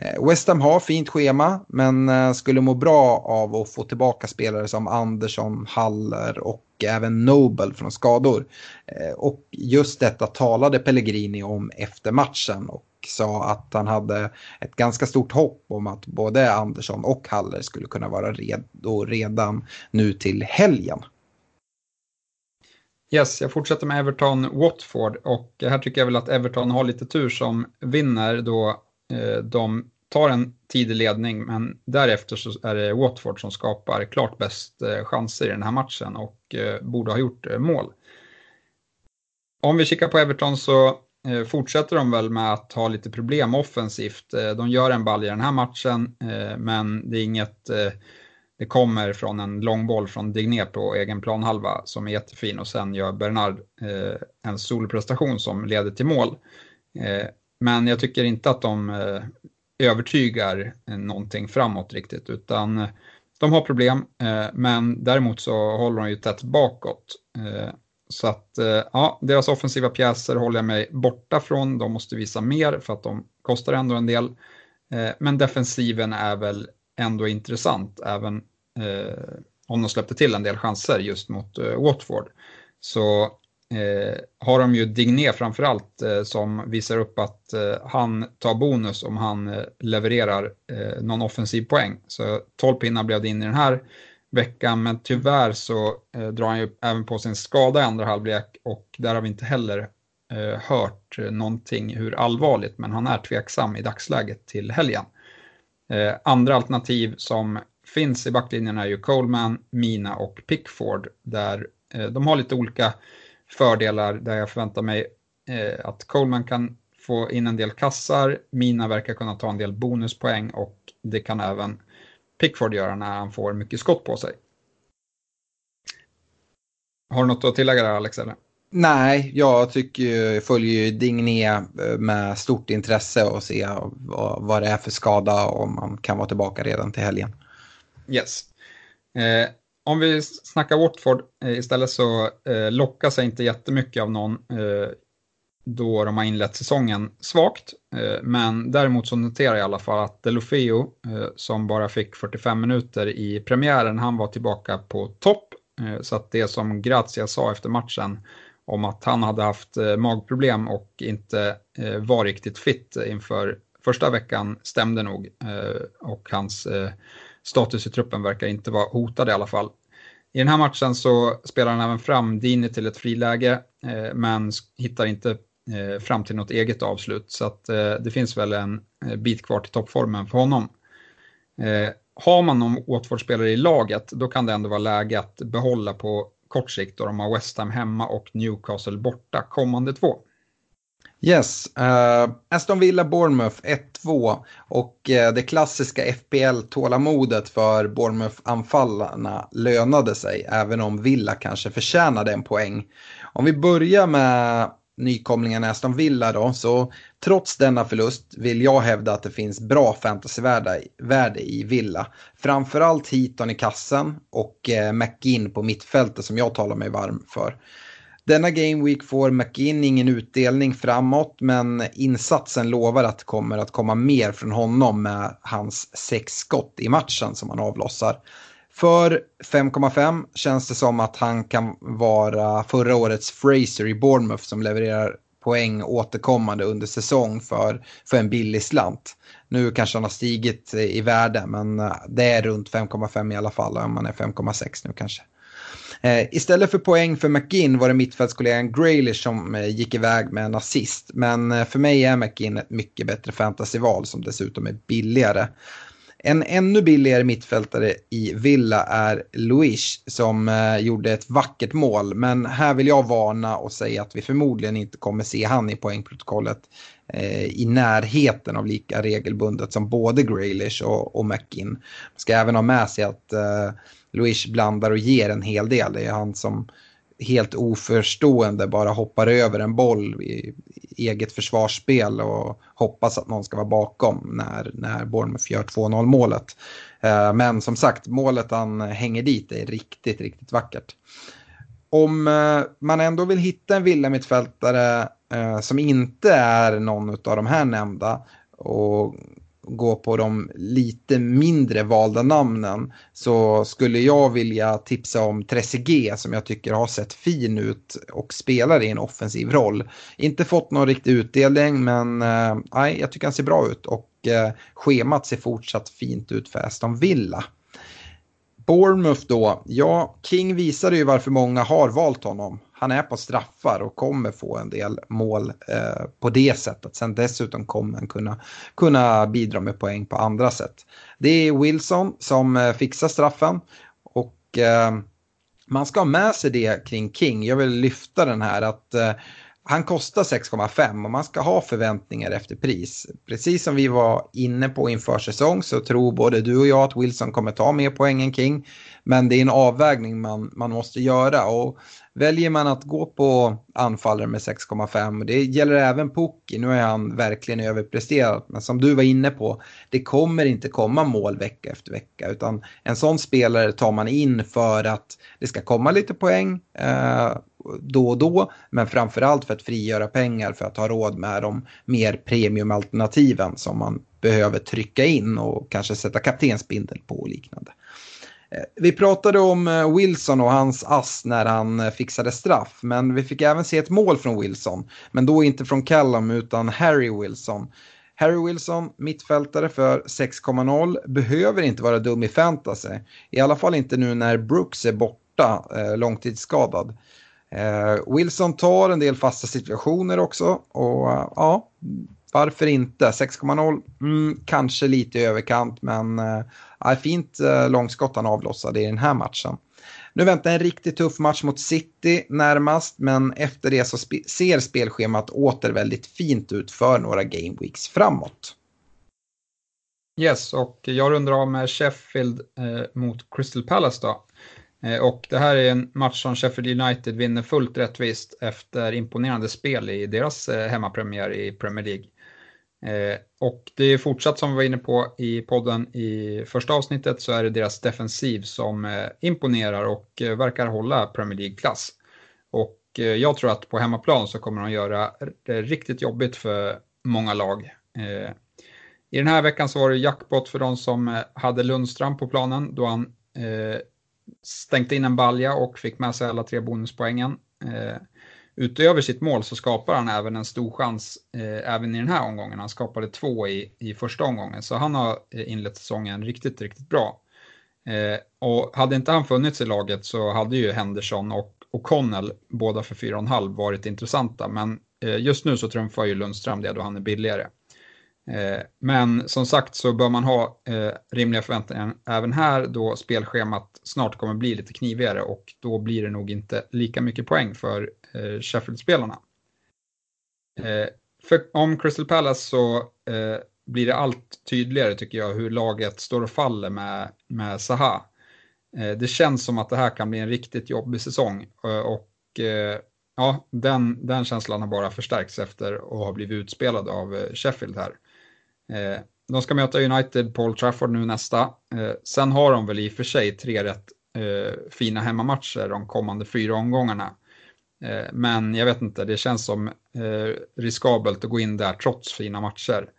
Eh, West Ham har fint schema men eh, skulle må bra av att få tillbaka spelare som Andersson, Haller och även Nobel från skador. Eh, och just detta talade Pellegrini om efter matchen och sa att han hade ett ganska stort hopp om att både Andersson och Haller skulle kunna vara redo redan nu till helgen. Yes, jag fortsätter med Everton-Watford och här tycker jag väl att Everton har lite tur som vinner då Eh, de tar en tidig ledning men därefter så är det Watford som skapar klart bäst eh, chanser i den här matchen och eh, borde ha gjort mål. Om vi kikar på Everton så fortsätter de väl med att ha lite problem offensivt. De gör en balja i den här matchen men det är inget det kommer från en lång boll från Digné på egen planhalva som är jättefin och sen gör Bernard en solprestation som leder till mål. Men jag tycker inte att de eh, övertygar eh, någonting framåt riktigt utan eh, de har problem men däremot så håller de ju tätt bakåt. Så att ja, deras offensiva pjäser håller jag mig borta från. De måste visa mer för att de kostar ändå en del. Men defensiven är väl ändå intressant, även om de släppte till en del chanser just mot Watford. Så Eh, har de ju Digné framförallt eh, som visar upp att eh, han tar bonus om han eh, levererar någon offensiv poäng. Så 12 pinnar blev det in i den här veckan, men tyvärr så eh, drar han ju även på sin skada i andra halvlek och där har vi inte heller eh, hört någonting hur allvarligt, men han är tveksam i dagsläget till helgen. Eh, andra alternativ som finns i backlinjen är ju Coleman, Mina och Pickford, där eh, de har lite olika fördelar där jag förväntar mig eh, att Coleman kan få in en del kassar, Mina verkar kunna ta en del bonuspoäng och det kan även Pickford göra när han får mycket skott på sig. Har du något att tillägga där Alex? Eller? Nej, jag tycker, jag följer ju Digné eh, med stort intresse och se vad, det är för skada och om man kan vara tillbaka redan till helgen. Yes. Eh, om vi snackar Watford eh, istället så eh, lockas jag inte jättemycket av någon eh, då de har inlett säsongen svagt. Men däremot så noterar jag i alla fall att Delofeo, som bara fick 45 minuter i premiären, han var tillbaka på topp. Så att det som Grazia sa efter matchen om att han hade haft magproblem och inte var riktigt fit inför första veckan stämde nog. Och hans status i truppen verkar inte vara hotad i alla fall. I den här matchen så spelar han även fram Dini till ett friläge, eh, men hittar inte eh, fram till något eget avslut. Så att, eh, det finns väl en eh, bit kvar till toppformen för honom. Eh, har man någon Watford-spelare i laget, då kan det ändå vara läge att behålla på kort sikt då de har West Ham hemma och Newcastle borta kommande två. Yes, uh, Aston Villa Bournemouth 1-2 och uh, det klassiska FPL-tålamodet för Bournemouth-anfallarna lönade sig även om Villa kanske förtjänade en poäng. Om vi börjar med nykomlingen Aston Villa då, så trots denna förlust vill jag hävda att det finns bra fantasyvärde i Villa. Framförallt Heaton i kassen och eh, McGinn på mittfältet som jag talar mig varm för. Denna Game Week får McGinn ingen utdelning framåt men insatsen lovar att det kommer att komma mer från honom med hans sex skott i matchen som han avlossar. För 5,5 känns det som att han kan vara förra årets Fraser i Bournemouth som levererar poäng återkommande under säsong för, för en billig slant. Nu kanske han har stigit i värde men det är runt 5,5 i alla fall om man är 5,6 nu kanske. Eh, istället för poäng för McGinn var det mittfältskollegan Graylish som eh, gick iväg med en assist. Men eh, för mig är McGinn ett mycket bättre fantasyval som dessutom är billigare. En ännu billigare mittfältare i Villa är Luis som eh, gjorde ett vackert mål. Men här vill jag varna och säga att vi förmodligen inte kommer se han i poängprotokollet Eh, i närheten av lika regelbundet som både Graylish och, och McIn. Man ska även ha med sig att eh, Luis blandar och ger en hel del. Det är han som helt oförstående bara hoppar över en boll i eget försvarsspel och hoppas att någon ska vara bakom när, när Bournemouth gör 2-0 målet. Eh, men som sagt, målet han hänger dit är riktigt, riktigt vackert. Om eh, man ändå vill hitta en villa-mittfältare eh, som inte är någon av de här nämnda och gå på de lite mindre valda namnen så skulle jag vilja tipsa om Trezeguet som jag tycker har sett fin ut och spelar i en offensiv roll. Inte fått någon riktig utdelning men eh, jag tycker han ser bra ut och eh, schemat ser fortsatt fint ut för Aston Villa. Bournemouth då, ja, King visade ju varför många har valt honom han är på straffar och kommer få en del mål eh, på det sättet. Sen dessutom kommer han kunna, kunna bidra med poäng på andra sätt. Det är Wilson som eh, fixar straffen och eh, man ska ha med sig det kring King. Jag vill lyfta den här att eh, han kostar 6,5 och man ska ha förväntningar efter pris. Precis som vi var inne på inför säsong så tror både du och jag att Wilson kommer ta mer poäng än King. Men det är en avvägning man, man måste göra. Och väljer man att gå på anfallare med 6,5, det gäller även Pukki, nu är han verkligen överpresterat, men som du var inne på, det kommer inte komma mål vecka efter vecka, utan en sån spelare tar man in för att det ska komma lite poäng eh, då och då, men framförallt för att frigöra pengar för att ha råd med de mer premiumalternativen som man behöver trycka in och kanske sätta kaptensbindel på och liknande. Eh, vi pratade om eh, Wilson och hans ass när han eh, fixade straff, men vi fick även se ett mål från Wilson. Men då inte från Callum utan Harry Wilson. Harry Wilson, mittfältare för 6,0, behöver inte vara dum i fantasy. I alla fall inte nu när Brooks är borta, långtidsskadad. Wilson tar en del fasta situationer också och ja, varför inte? 6,0, mm, kanske lite i överkant, men äh, fint äh, långskott han avlossade i den här matchen. Nu väntar en riktigt tuff match mot City närmast, men efter det så sp ser spelschemat åter väldigt fint ut för några game weeks framåt. Yes, och jag rundar av med Sheffield eh, mot Crystal Palace då. Eh, och det här är en match som Sheffield United vinner fullt rättvist efter imponerande spel i deras eh, hemmapremiär i Premier League. Eh, och det är fortsatt som vi var inne på i podden i första avsnittet så är det deras defensiv som eh, imponerar och eh, verkar hålla Premier League-klass. Och eh, jag tror att på hemmaplan så kommer de göra det eh, riktigt jobbigt för många lag. Eh, I den här veckan så var det jackpot för de som hade Lundström på planen då han stänkte in en balja och fick med sig alla tre bonuspoängen utöver sitt mål så skapar han även en stor chans eh, även i den här omgången. Han skapade två i, i första omgången, så han har eh, inlett säsongen riktigt, riktigt bra. Eh, och hade inte han funnits i laget så hade ju Henderson och O'Connell, båda för 4,5, varit intressanta. Men eh, just nu så trumfar ju Lundström det då han är billigare. Eh, men som sagt så bör man ha eh, rimliga förväntningar även här då spelschemat snart kommer bli lite knivigare och då blir det nog inte lika mycket poäng för eh, Sheffield-spelarna. Eh, för om Crystal Palace så eh, blir det allt tydligare tycker jag hur laget står och faller med, med Zaha. Eh, det känns som att det här kan bli en riktigt jobbig säsong eh, och eh, ja, den, den känslan har bara förstärkts efter att ha blivit utspelad av eh, Sheffield här. Eh, de ska möta United på Old Trafford nu nästa. Eh, sen har de väl i och för sig tre rätt fina hemmamatcher de kommande fyra omgångarna. Eh, men jag vet inte, det känns som eh, riskabelt att gå in där trots fina matcher.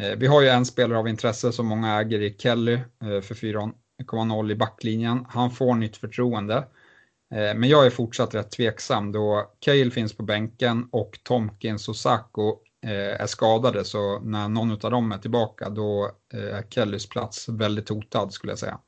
Eh, vi har ju en spelare av intresse som många äger i Kelly för 4,0 i backlinjen. Han får nytt förtroende. Men jag är fortsatt rätt tveksam då Cale finns på bänken och Tomkins och Sacco är skadade så när någon av dem är tillbaka då är Kellys plats väldigt hotad skulle jag säga.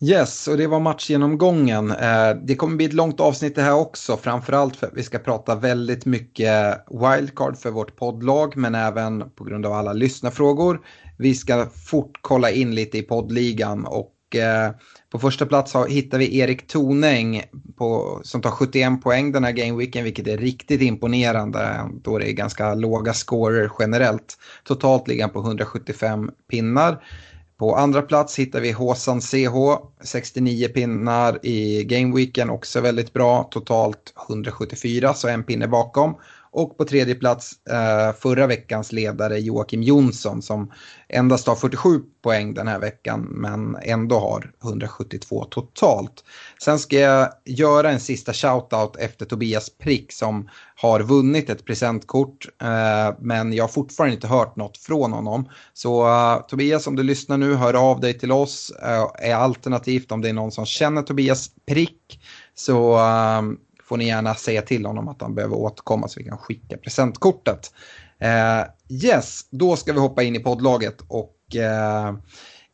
Yes, och det var matchgenomgången. Eh, det kommer bli ett långt avsnitt det här också, framförallt för att vi ska prata väldigt mycket wildcard för vårt poddlag, men även på grund av alla lyssnarfrågor. Vi ska fort kolla in lite i poddligan och eh, på första plats hittar vi Erik Toneng på, som tar 71 poäng den här gameweeken, vilket är riktigt imponerande då det är ganska låga scorer generellt. Totalt ligger han på 175 pinnar. På andra plats hittar vi Håsan CH, 69 pinnar i Gameweeken, också väldigt bra. Totalt 174, så en pinne bakom. Och på tredje plats eh, förra veckans ledare Joakim Jonsson som endast har 47 poäng den här veckan men ändå har 172 totalt. Sen ska jag göra en sista shoutout efter Tobias Prick som har vunnit ett presentkort eh, men jag har fortfarande inte hört något från honom. Så eh, Tobias om du lyssnar nu, hör av dig till oss. Eh, är alternativt om det är någon som känner Tobias Prick så eh, får ni gärna säga till honom att han behöver återkomma så vi kan skicka presentkortet. Eh, yes, då ska vi hoppa in i poddlaget och eh,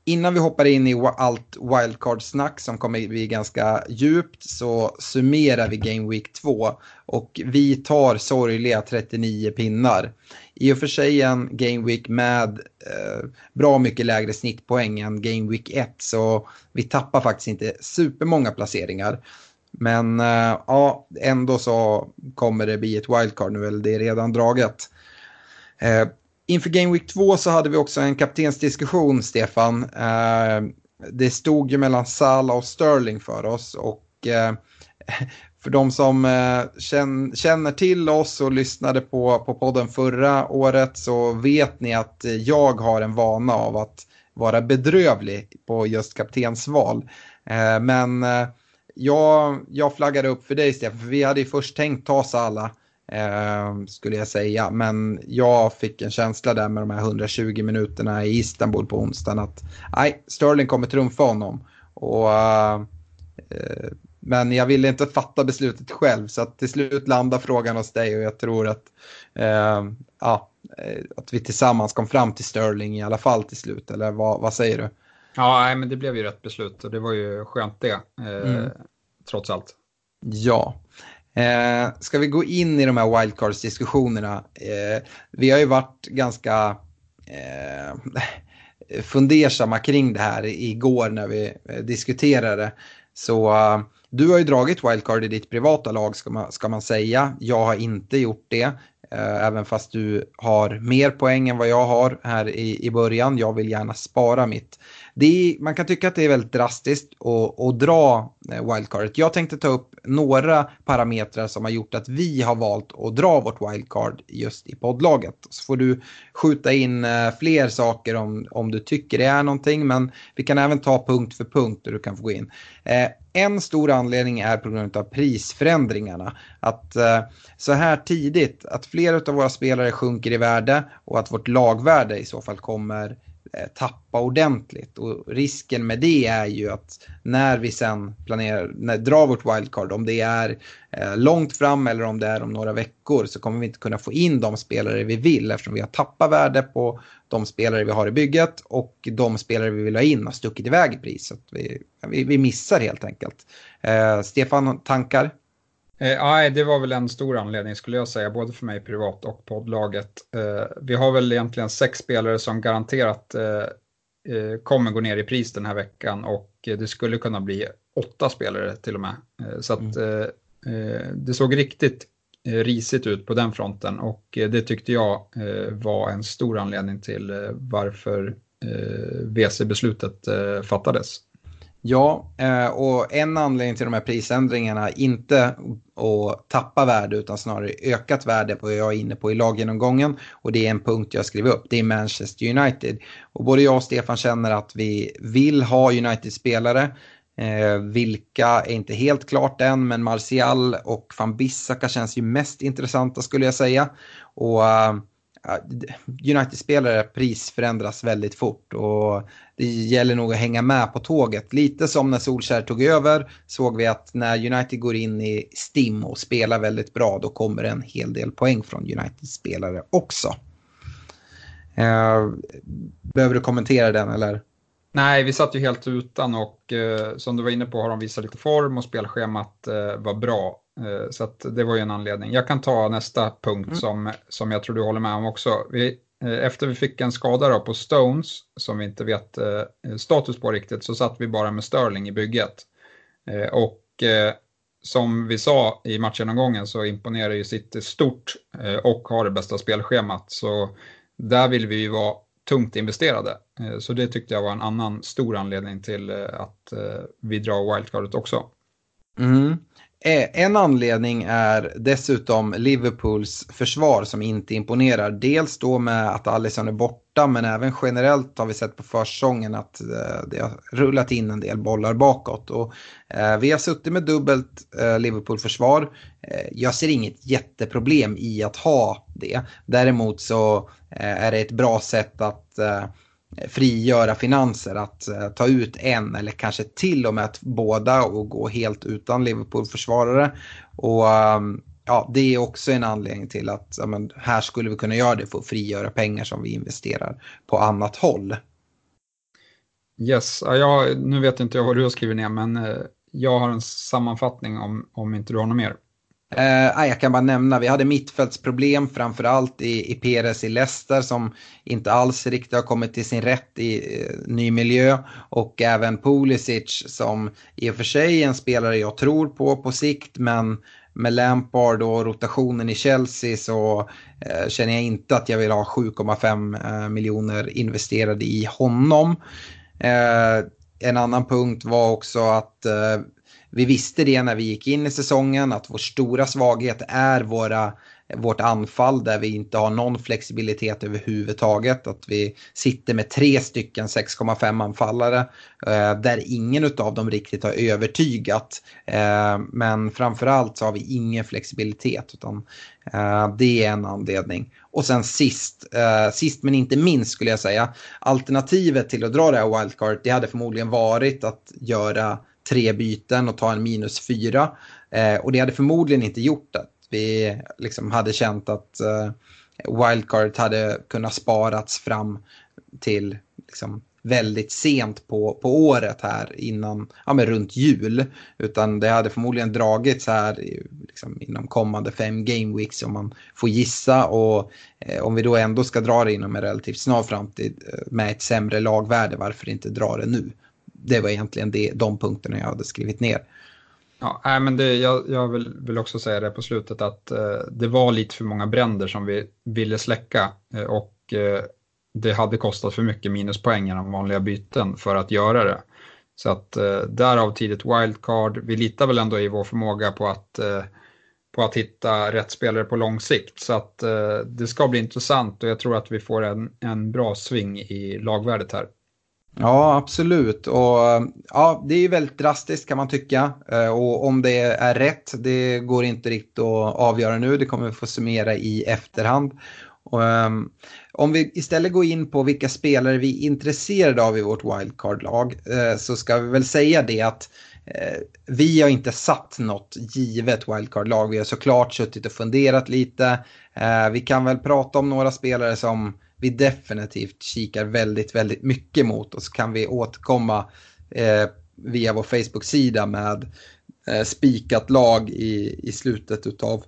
innan vi hoppar in i allt wildcard-snack som kommer bli ganska djupt så summerar vi Game Week 2 och vi tar sorgliga 39 pinnar. I och för sig en Game Week med eh, bra mycket lägre snittpoäng än Game Week 1 så vi tappar faktiskt inte supermånga placeringar. Men eh, ja, ändå så kommer det bli ett wildcard nu, eller det är redan draget. Eh, inför Game Week 2 så hade vi också en kaptensdiskussion, Stefan. Eh, det stod ju mellan Salah och Sterling för oss och för de som känner till oss och lyssnade på, på podden förra året så vet ni att jag har en vana av att vara bedrövlig på just kaptensval. Men eh, jag, jag flaggade upp för dig Stefan, för vi hade ju först tänkt ta Sala, Eh, skulle jag säga. Men jag fick en känsla där med de här 120 minuterna i Istanbul på onsdagen att nej, Sterling kommer trumfa honom. Och, eh, eh men jag ville inte fatta beslutet själv så att till slut landar frågan hos dig och jag tror att, eh, ja, eh, att vi tillsammans kom fram till Sterling i alla fall till slut. Eller vad, vad säger du? Ja, men det blev ju rätt beslut och det var ju skönt det, eh, mm. trots allt. Ja. Eh, ska vi gå in i de här wildcards-diskussionerna? Eh, vi har ju varit ganska eh, fundersamma kring det här igår när vi eh, diskuterade. Så uh, du har ju dragit wildcard i ditt privata lag ska man, ska man säga. Jag har inte gjort det. Uh, även fast du har mer poäng än vad jag har här i, i början. Jag vill gärna spara mitt är, man kan tycka att det är väldigt drastiskt att, att dra eh, wildcardet. Jag tänkte ta upp några parametrar som har gjort att vi har valt att dra vårt wildcard just i poddlaget. Så får du skjuta in eh, fler saker om, om du tycker det är någonting. Men vi kan även ta punkt för punkt och du kan få gå in. Eh, en stor anledning är på grund av prisförändringarna. Att eh, så här tidigt, att fler av våra spelare sjunker i värde och att vårt lagvärde i så fall kommer Eh, Eh, tappa ordentligt. Och risken med det är ju att när vi sen planerar, när, drar vårt wildcard, om det är eh, långt fram eller om det är om några veckor så kommer vi inte kunna få in de spelare vi vill eftersom vi har tappat värde på de spelare vi har i bygget och de spelare vi vill ha in har stuckit iväg i pris. Vi, vi, vi missar helt enkelt. Eh, Stefan, tankar? Eh, det var väl en stor anledning skulle jag säga, både för mig privat och poddlaget. Eh, vi har väl egentligen sex spelare som garanterat eh, eh, kommer gå ner i pris den här veckan och det skulle kunna bli åtta spelare till och med. Eh, så att mm. Eh, det såg riktigt risigt ut på den fronten och det tyckte jag var en stor anledning till varför VC-beslutet fattades. Ja, eh, och en anledning till de här prisändringarna, inte att tappa värde utan snarare ökat värde på vad jag är inne på i laggenomgången. Och det är en punkt jag skriver upp, det är Manchester United. Och både jag och Stefan känner att vi vill ha United-spelare. Eh, vilka är inte helt klart än, men Martial och van Bissaka känns ju mest intressanta skulle jag säga. Och eh, United-spelare pris förändras väldigt fort och det gäller nog att hänga med på tåget. Lite som när Solskär tog över såg vi att när United går in i STIM och spelar väldigt bra då kommer en hel del poäng från United-spelare också. Eh, behöver du kommentera den eller? Nej, vi satt ju helt utan och eh, som du var inne på har de visat lite form och spelschemat eh, var bra. Eh, så det var ju en anledning. Jag kan ta nästa punkt mm. som, som jag tror du håller med om också. Vi, Eh, efter vi fick en skada då på Stones, som vi inte vet eh, status på riktigt, så satt vi bara med Sterling i bygget. Eh, och som vi sa i matchgenomgången så imponerar ju City stort och har det bästa spelschemat. Så där vill vi ju vara tungt investerade. Så det tyckte jag var en annan stor anledning till att vi drar wildcardet också. Mm. Eh, en anledning är dessutom Liverpools försvar som inte imponerar. Dels då med att Alisson är borta men även generellt har vi sett på försäsongen att eh, det har rullat in en del bollar bakåt. Och, eh, vi har suttit med dubbelt Liverpool-försvar. jag ser inget jätteproblem i att ha det. Däremot så är det ett bra sätt att frigöra finanser att eh, ta ut en eller kanske till och med att båda och gå helt utan Liverpool-försvarare. Och ehm, ja, det är också en anledning till att ja, men, här skulle vi kunna göra det för att frigöra pengar som vi investerar på annat håll. Yes, ja, nu vet inte jag vad du har skrivit ner men eh, jag har en sammanfattning om, om inte du har något mer. Eh, ah, jag kan bara nämna, vi hade mittfältsproblem framförallt i, i Perez i Leicester som inte alls riktigt har kommit till sin rätt i eh, ny miljö. Och även Pulisic som i och för sig är en spelare jag tror på på sikt men med Lampard och rotationen i Chelsea så eh, känner jag inte att jag vill ha 7,5 eh, miljoner investerade i honom. Eh, en annan punkt var också att eh, vi visste det när vi gick in i säsongen att vår stora svaghet är våra vårt anfall där vi inte har någon flexibilitet överhuvudtaget. Att vi sitter med tre stycken 6,5 anfallare eh, där ingen av dem riktigt har övertygat. Eh, men framförallt så har vi ingen flexibilitet utan eh, det är en anledning. Och sen sist, eh, sist men inte minst skulle jag säga, alternativet till att dra det här wildcard det hade förmodligen varit att göra tre byten och ta en minus fyra. Eh, och det hade förmodligen inte gjort att vi liksom hade känt att eh, wildcard hade kunnat sparats fram till liksom, väldigt sent på, på året här innan, ja men runt jul. Utan det hade förmodligen dragits här liksom, inom kommande fem game weeks om man får gissa. Och eh, om vi då ändå ska dra det inom en relativt snar framtid eh, med ett sämre lagvärde, varför inte dra det nu? Det var egentligen det, de punkterna jag hade skrivit ner. Ja, men det, jag, jag vill, vill, också säga det på slutet att eh, det var lite för många bränder som vi ville släcka eh, och eh, det hade kostat för mycket minuspoäng genom vanliga byten för att göra det. Så att eh, därav tidigt wildcard. Vi litar väl ändå i vår förmåga på att, eh, på att hitta rätt spelare på lång sikt. Så att eh, det ska bli intressant och jag tror att vi får en, en bra sving i lagvärdet här. Ja, absolut. Och eh, ja, det är ju väldigt drastiskt kan man tycka. Eh, och om det är rätt, det går inte riktigt att avgöra nu. Det kommer vi få summera i efterhand. Och, um, om vi istället går in på vilka spelare vi är intresserade av i vårt wildcard-lag eh, så ska vi väl säga det att vi har inte satt något givet wildcard-lag. Vi har såklart suttit och funderat lite. Vi kan väl prata om några spelare som vi definitivt kikar väldigt, väldigt mycket mot och så kan vi återkomma eh, via vår Facebook-sida med eh, spikat lag i, i slutet utav,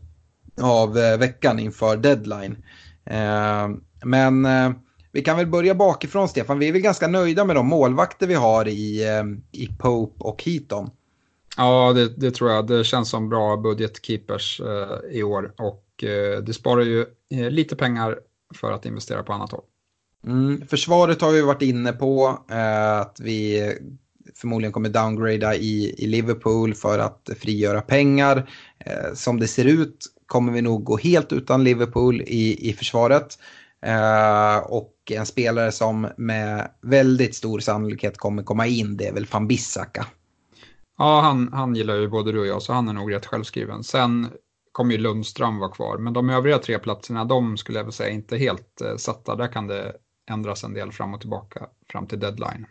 av eh, veckan inför deadline. Eh, men eh, vi kan väl börja bakifrån Stefan, vi är väl ganska nöjda med de målvakter vi har i, eh, i Pope och Heaton. Ja, det, det, tror jag. Det känns som bra budgetkeepers eh, i år och eh, det sparar ju eh, lite pengar för att investera på annat håll. Mm, försvaret har vi varit inne på eh, att vi förmodligen kommer downgrada i, i Liverpool för att frigöra pengar. Eh, som det ser ut kommer vi nog gå helt utan Liverpool i, i försvaret. Eh, och en spelare som med väldigt stor sannolikhet kommer komma in det är väl van Bissaka. Ja, han, han gillar ju både du och jag så han är nog rätt självskriven. Sen kommer ju Lundström vara kvar. Men de övriga tre platserna, de skulle jag väl säga inte helt eh, satta. Där kan det ändras en del fram och tillbaka fram till deadline.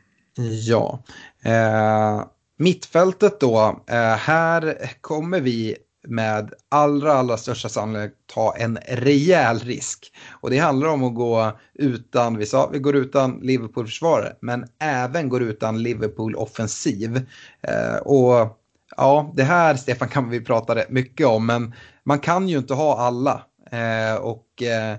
Ja. Eh, mittfältet då. Eh, här kommer vi med allra, allra största sannolikhet ta en rejäl risk. Och det handlar om att gå utan, vi sa, vi går utan Liverpool-försvarare, men även går utan Liverpool-offensiv. Eh, och ja, det här Stefan kan vi prata rätt mycket om, men man kan ju inte ha alla. Eh, och eh,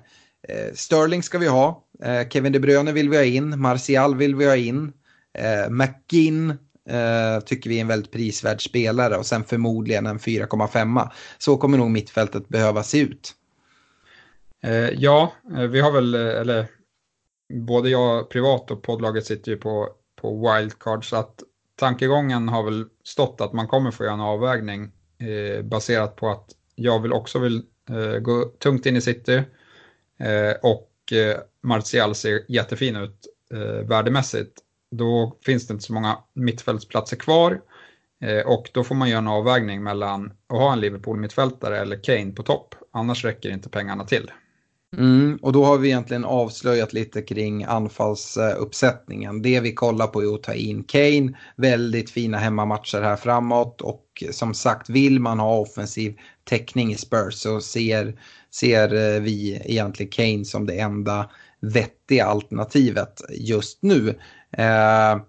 eh, Sterling ska vi ha, eh, Kevin De Bruyne vill vi ha in, Martial vill vi ha in, eh, McGinn eh, tycker vi är en väldigt prisvärd spelare och sen förmodligen en 4,5. Så kommer nog mittfältet behöva se ut. Eh, ja, eh, vi har väl, eller både jag privat och poddlaget sitter ju på, på wildcard så att tankegången har väl stått att man kommer få göra en avvägning eh, baserat på att jag vill också vill eh, gå tungt in i city eh, och eh, Martial ser jättefin ut eh, värdemässigt. Då finns det inte så många mittfältsplatser kvar eh, och då får man göra en avvägning mellan att ha en Liverpool-mittfältare eller Kane på topp. Annars räcker inte pengarna till. Mm, och då har vi egentligen avslöjat lite kring anfallsuppsättningen. Det vi kollar på är att ta in Kane, väldigt fina hemmamatcher här framåt och som sagt vill man ha offensiv täckning i Spurs så ser, ser eh, vi egentligen Kane som det enda vettiga alternativet just nu. Eh,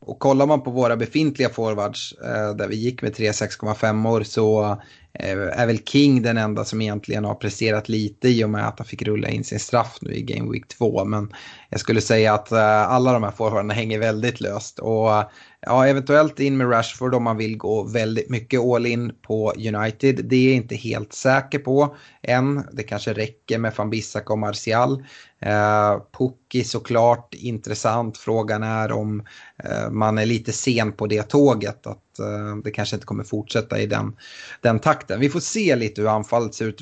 och kollar man på våra befintliga forwards eh, där vi gick med 3 6,5 år så Eh, är väl King den enda som egentligen har presterat lite i och med att han fick rulla in sin straff nu i Game Week 2. Men jag skulle säga att eh, alla de här forwarderna hänger väldigt löst. Och eh, ja, eventuellt in med Rashford om man vill gå väldigt mycket all in på United. Det är jag inte helt säker på än. Det kanske räcker med van Bissak och Martial. Eh, Pukki såklart intressant. Frågan är om eh, man är lite sen på det tåget. Att eh, det kanske inte kommer fortsätta i den, den takten. Vi får se lite hur anfallet ser ut.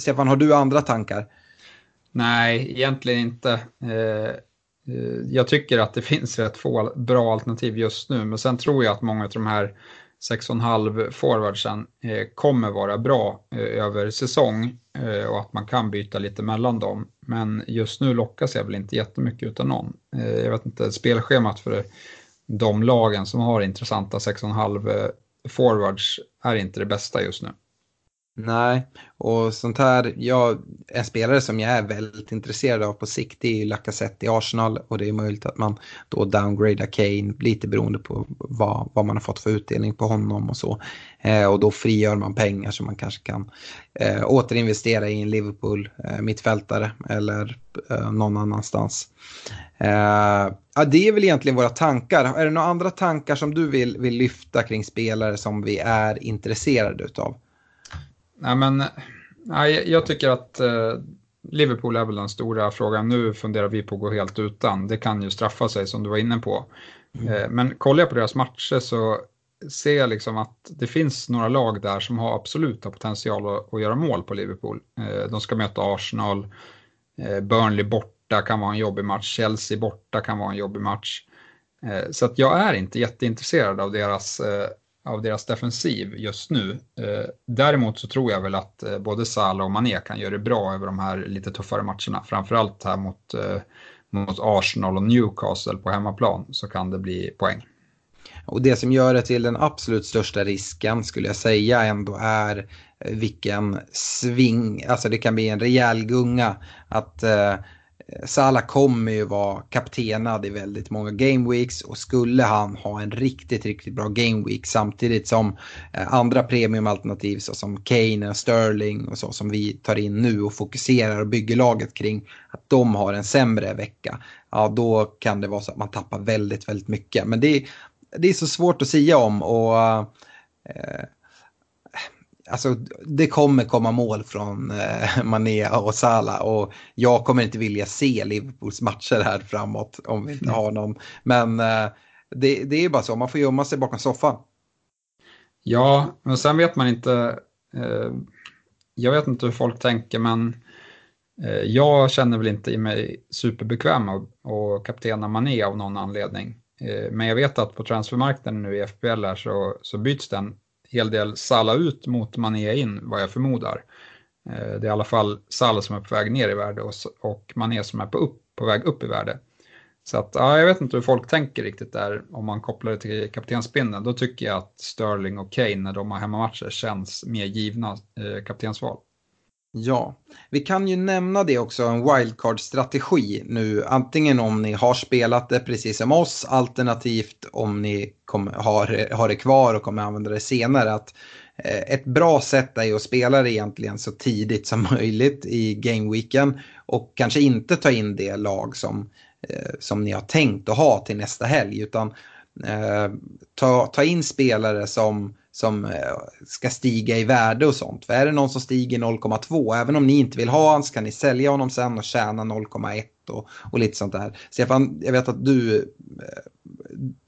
Stefan, har du andra tankar? Nej, egentligen inte. Eh, eh jag tycker att det finns rätt få bra alternativ just nu, men sen tror jag att många av de här 6,5 forwardsen eh, kommer vara bra eh, över säsong eh, och att man kan byta lite mellan dem. Men just nu lockas jag väl inte jättemycket utan någon. Eh, jag vet inte, spelschemat för de lagen som har intressanta 6,5 eh, forwards är inte det bästa just nu. Nej, och sånt här, ja, en spelare som jag är väldigt intresserad av på sikt är ju Lacazette i Arsenal och det är möjligt att man då downgradar Kane lite beroende på vad, vad man har fått för utdelning på honom och så. Eh, och då frigör man pengar som man kanske kan eh, återinvestera i en Liverpool eh, mittfältare eller eh, någon annanstans. Eh, ja, det är väl egentligen våra tankar. Är det några andra tankar som du vill, vill lyfta kring spelare som vi är intresserade utav? Nej, men, nej, jag tycker att eh, Liverpool är väl den stora frågan. Nu funderar vi på att gå helt utan. Det kan ju straffa sig som du var inne på. Mm. Eh, men kollar jag på deras matcher så ser jag liksom att det finns några lag där som har absoluta potential att, att göra mål på Liverpool. Eh, de ska möta Arsenal, eh, Burnley borta kan vara en jobbig match, Chelsea borta kan vara en jobbig match. Eh, så att jag är inte jätteintresserad av deras eh, av deras defensiv just nu. Eh, däremot så tror jag väl att eh, både Salah och Mané kan göra det bra över de här lite tuffare matcherna. Framförallt här mot, eh, mot Arsenal och Newcastle på hemmaplan så kan det bli poäng. Och det som gör det till den absolut största risken skulle jag säga ändå är vilken sving, alltså det kan bli en rejäl gunga. Att eh, Eh, Salah kommer ju vara kaptenad i väldigt många gameweeks och skulle han ha en riktigt, riktigt bra gameweek samtidigt som eh, andra premiumalternativ såsom Kane och Sterling och så som vi tar in nu och fokuserar och bygger laget kring att de har en sämre vecka. Ja, då kan det vara så att man tappar väldigt, väldigt mycket. Men det, det är så svårt att säga om och eh, Alltså det kommer komma mål från eh, Mané och Salah och jag kommer inte vilja se Liverpools matcher här framåt om vi inte har någon. Men eh, det, det är bara så, man får gömma sig bakom soffan. Ja, men sen vet man inte, eh, jag vet inte hur folk tänker men eh, jag känner väl inte i mig superbekväm att kaptena Mané av någon anledning. Eh, men jag vet att på transfermarknaden nu i FPL här så, så byts den hel del Salla ut mot Mané in, vad jag förmodar. Eh, det är i alla fall Salla som är på väg ner i värde och, och Mané som är på, upp, på väg upp i värde. Så att, ja, jag vet inte hur folk tänker riktigt där om man kopplar det till kaptensbindeln. Då tycker jag att Sterling och Kane när de har hemmamatcher känns mer givna eh, kaptensval. Ja, vi kan ju nämna det också, en wildcard-strategi nu. Antingen om ni har spelat det precis som oss, alternativt om ni kommer, har, har det kvar och kommer använda det senare. Att, eh, ett bra sätt är ju att spela det egentligen så tidigt som möjligt i gameweeken och kanske inte ta in det lag som, eh, som ni har tänkt att ha till nästa helg utan eh, ta, ta in spelare som som eh, ska stiga i värde och sånt. För är det någon som stiger 0,2, även om ni inte vill ha honom så kan ni sälja honom sen och tjäna 0,1 och, och lite sånt där. Stefan, jag vet att du,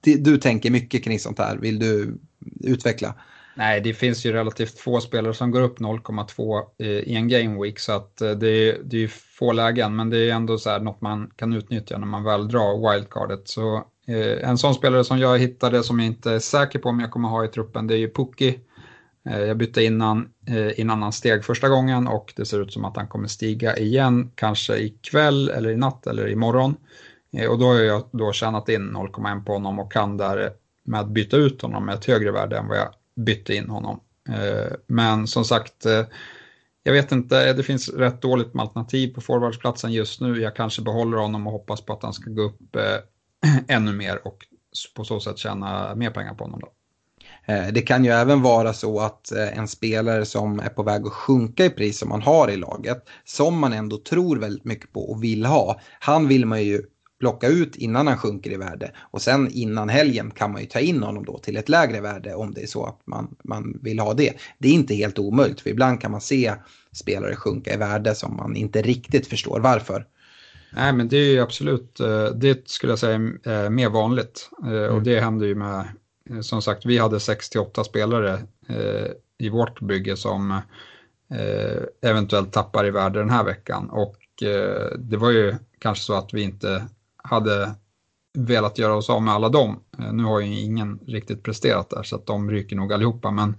eh, du tänker mycket kring sånt här. Vill du utveckla? Nej, det finns ju relativt få spelare som går upp 0,2 eh, i en game week så att det är, det är få lägen men det är ändå så här något man kan utnyttja när man väl drar wildcardet. Så Eh, en sån spelare som jag hittade som jag inte är säker på om jag kommer ha i truppen det är ju Pukki. Eh, jag bytte innan, eh, innan han steg första gången och det ser ut som att han kommer stiga igen, kanske ikväll eller i natt eller imorgon. Och då har jag då tjänat in 0,1 på honom och kan därmed byta ut honom med ett högre värde än vad jag bytte in honom. Men som sagt, jag vet inte, det finns rätt dåligt med alternativ på forwardsplatsen just nu. Jag kanske behåller honom och hoppas på att han ska gå upp ännu mer och på så sätt tjäna mer pengar på honom. Då. Eh, det kan ju även vara så att eh, en spelare som är på väg att sjunka i pris som man har i laget, som man ändå tror väldigt mycket på och vill ha, han vill man ju plocka ut innan han sjunker i värde. Och sen innan helgen kan man ju ta in honom då till ett lägre värde om det är så att man, man vill ha det. Det är inte helt omöjligt för ibland kan man se spelare sjunka i värde som man inte riktigt förstår varför. Nej men det är ju absolut, eh, det skulle jag säga är mer vanligt. Eh, och mm. det händer ju med, eh, som sagt vi hade 6-8 spelare i vårt bygge som eventuellt tappar i värde den här veckan. Och det var ju kanske så att vi inte hade velat göra oss av med alla dem. Eh, nu har ju ingen riktigt presterat där så att de ryker nog allihopa men eh,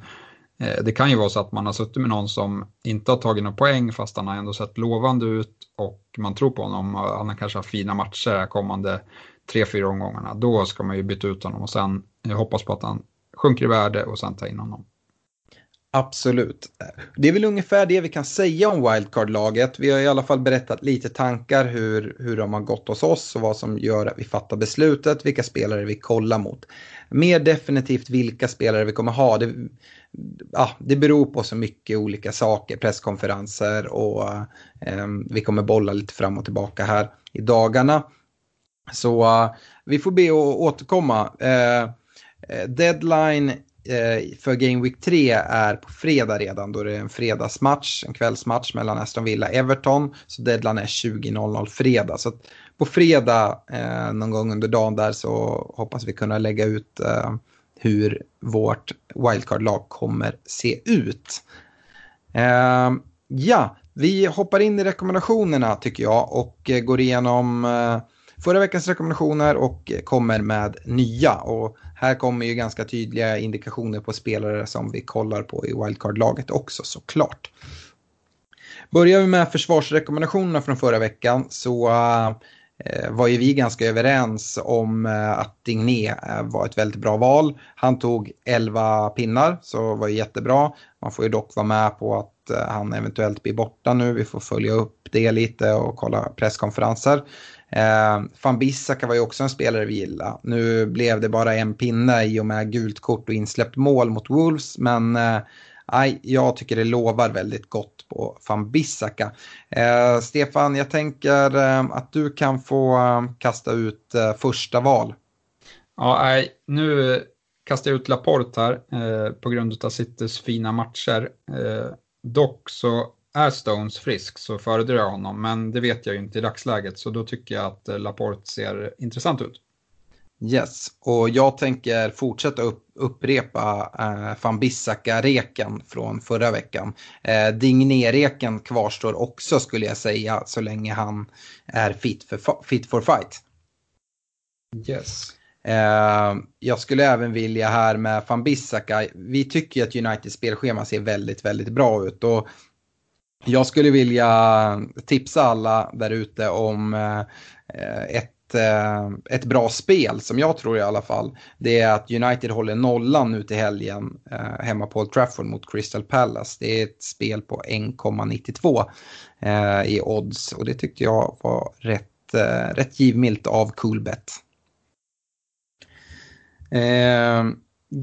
Eh, det kan ju vara så att man har suttit med någon som inte har tagit några poäng fast han har ändå sett lovande ut och man tror på honom. Han kanske har fina matcher kommande tre, fyra omgångarna. Då ska man ju byta ut honom och sen hoppas på att han sjunker i värde och sen ta in honom. Absolut. Det är väl ungefär det vi kan säga om wildcard-laget. Vi har i alla fall berättat lite tankar hur, hur de har gått hos oss och vad som gör att vi fattar beslutet, vilka spelare vi kollar mot. Mer definitivt vilka spelare vi kommer ha. Det, ja, det beror på så mycket olika saker, presskonferenser och eh, vi kommer bolla lite fram och tillbaka här i dagarna. Så eh, vi får be att återkomma. Eh, eh deadline Eh, för Game Week 3 är på fredag redan då det är en fredagsmatch, en kvällsmatch mellan Aston Villa och Everton. Så deadline är 20.00 fredag. Så på fredag eh, någon gång under dagen där så hoppas vi kunna lägga ut eh, hur vårt wildcard-lag kommer se ut. Eh, ja, vi hoppar in i rekommendationerna tycker jag och eh, går igenom eh, förra veckans rekommendationer och eh, kommer med nya. Och här kommer ju ganska tydliga indikationer på spelare som vi kollar på i wildcard-laget också såklart. Börjar vi med försvarsrekommendationerna från förra veckan så eh, Eh, var ju vi ganska överens om eh, att Digné eh, var ett väldigt bra val. Han tog 11 pinnar så var ju jättebra. Man får ju dock vara med på att han eventuellt blir borta nu. Vi får följa upp det lite och kolla presskonferenser. Eh, Van Bissaka var ju också en spelare vi gillade. Nu blev det bara en pinne i och med gult kort och insläppt mål mot Wolves. Men aj, jag tycker det lovar väldigt gott på van Bissaka. Eh, Stefan, jag tänker eh, att du kan få eh, kasta ut eh, första val. Ja, nej, nu kastar jag ut Laporte här eh, på grund av Citys fina matcher. Eh, dock så är Stones frisk så föredrar jag honom, men det vet jag ju inte i dagsläget, så då tycker jag att eh, Laporte ser intressant ut. Yes, och jag tänker fortsätta upp, upprepa eh, van Bissaka-reken från förra veckan. Eh, Digné-reken kvarstår också skulle jag säga, så länge han är fit for, fit for fight. Yes. Eh, jag skulle även vilja här med van Bissaka, vi tycker att Uniteds spelschema ser väldigt, väldigt bra ut. Och jag skulle vilja tipsa alla där ute om eh, ett, eh, ett bra spel som jag tror i alla fall. Det är att United håller nollan nu till helgen eh, hemma på Old Trafford mot Crystal Palace. Det är ett spel på 1,92 eh, i odds och det tyckte jag var rätt, eh, rätt givmilt av Coolbet. Eh,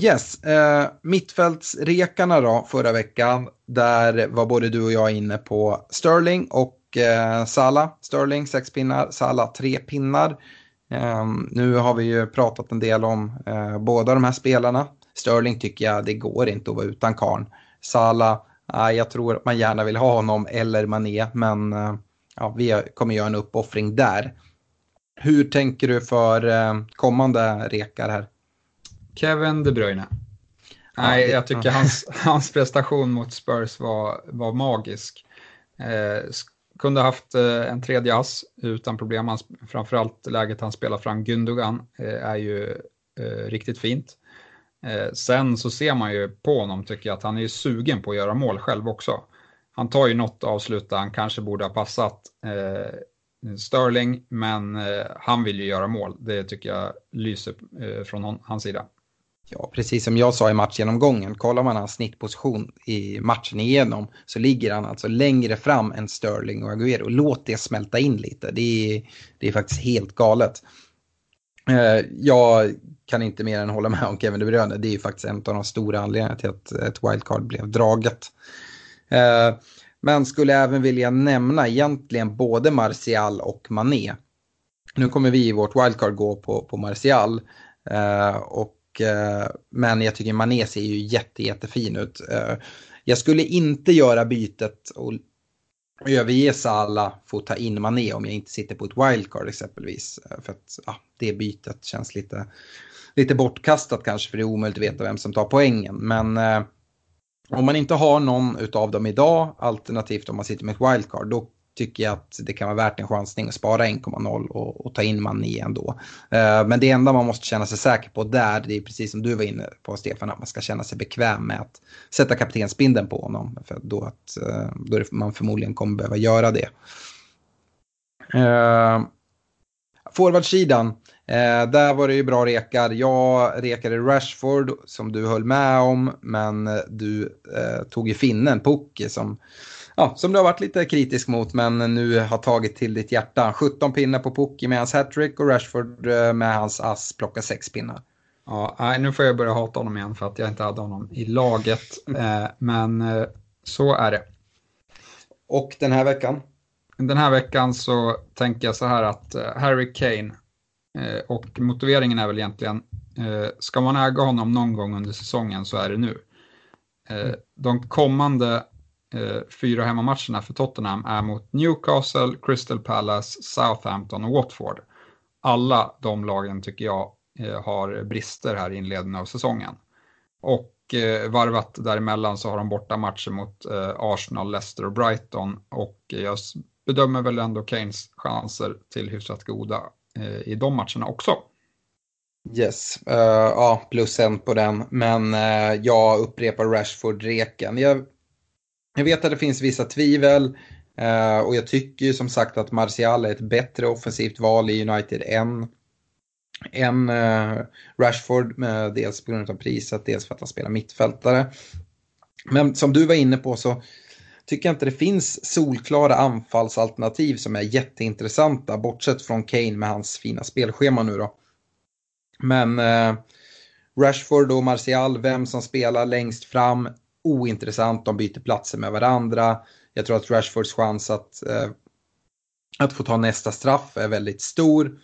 yes, eh, mittfältsrekarna då förra veckan. Där var både du och jag inne på Sterling och eh, Sala. Sterling sex pinnar, Sala tre pinnar. Eh, nu har vi ju pratat en del om eh, båda de här spelarna. Sterling tycker jag det går inte att vara utan karn. Sala, eh, jag tror att man gärna vill ha honom eller Mané, men eh, ja, vi kommer göra en uppoffring där. Hur tänker du för eh, kommande rekar här? Kevin De Bruyne. Nej, jag tycker hans, hans prestation mot Spurs var, var magisk. Eh, kunde haft eh, en tredje ass utan problem. Framförallt läget han spelar fram Gundogan eh, är ju eh, riktigt fint. Sen så ser man ju på honom tycker jag att han är sugen på att göra mål själv också. Han tar ju något avslut där han kanske borde ha passat Sterling, men han vill ju göra mål. Det tycker jag lyser från hans sida. Ja, precis som jag sa i matchgenomgången, kollar man hans snittposition i matchen igenom så ligger han alltså längre fram än Sterling och Aguero. Låt det smälta in lite, det är, det är faktiskt helt galet. Eh, jag kan inte mer än hålla med om Kevin De Bruyne. Det är ju faktiskt en av de stora anledningarna till att ett wildcard blev draget. Eh, men skulle även vilja nämna egentligen både Martial och Mané. Nu kommer vi i vårt wildcard gå på, på Martial. Eh, och, Eh, men jag tycker Mané ser ju jätte, jättefin ut. Eh, jag skulle inte göra bytet och överge Salah för att ta in Mané om jag inte sitter på ett wildcard exempelvis. Eh, för att ja, det bytet känns lite, lite bortkastat kanske för det är omöjligt att veta vem som tar poängen. Men eh, om man inte har någon av dem idag, alternativt om man sitter med ett wildcard, då tycker jag att det kan vara värt en chansning att spara 1,0 och, och, ta in Mané ändå. Uh, men det enda man måste känna sig säker på där, det är precis som du var inne på Stefan, att man ska känna sig bekväm med att sätta kaptensbindeln på honom. För då, att, uh, då är man förmodligen kommer behöva göra det. Uh, Forwardsidan, eh, där var det ju bra rekar. Jag rekade Rashford som du höll med om, men du eh, tog ju finnen Pukki som ja, som du har varit lite kritisk mot men nu har tagit till ditt hjärta. 17 pinnar på Pukki med hans hattrick och Rashford eh, med hans ass plockar 6 pinnar. Ja, nej, nu får jag börja hata honom igen för att jag inte hade honom i laget. Eh, men eh, så är det. Och den här veckan? Den här veckan så tänker jag så här att Harry Kane och motiveringen är väl egentligen ska man äga honom någon gång under säsongen så är det nu. De kommande Eh, fyra hemmamatcherna för Tottenham är mot Newcastle, Crystal Palace, Southampton och Watford. Alla de lagen tycker jag eh, har brister här i inledningen av säsongen. Och eh, varvat däremellan så har de borta matcher mot Arsenal, Leicester och Brighton och jag bedömer väl ändå Keynes chanser till hyfsat goda i de matcherna också. Yes, uh, ja, plus en på den. Men uh, jag upprepar Rashford-reken. Jag jag vet att det finns vissa tvivel eh, och jag tycker ju som sagt att Martial är ett bättre offensivt val i United än, än eh, Rashford. Eh, dels på grund av priset, dels för att han spelar mittfältare. Men som du var inne på så tycker jag inte det finns solklara anfallsalternativ som är jätteintressanta, bortsett från Kane med hans fina spelschema nu då. Men eh, Rashford och Martial, vem som spelar längst fram, ointressant. De byter platser med varandra. Jag tror att Rashfords chans att, eh, att få ta nästa straff är väldigt stor.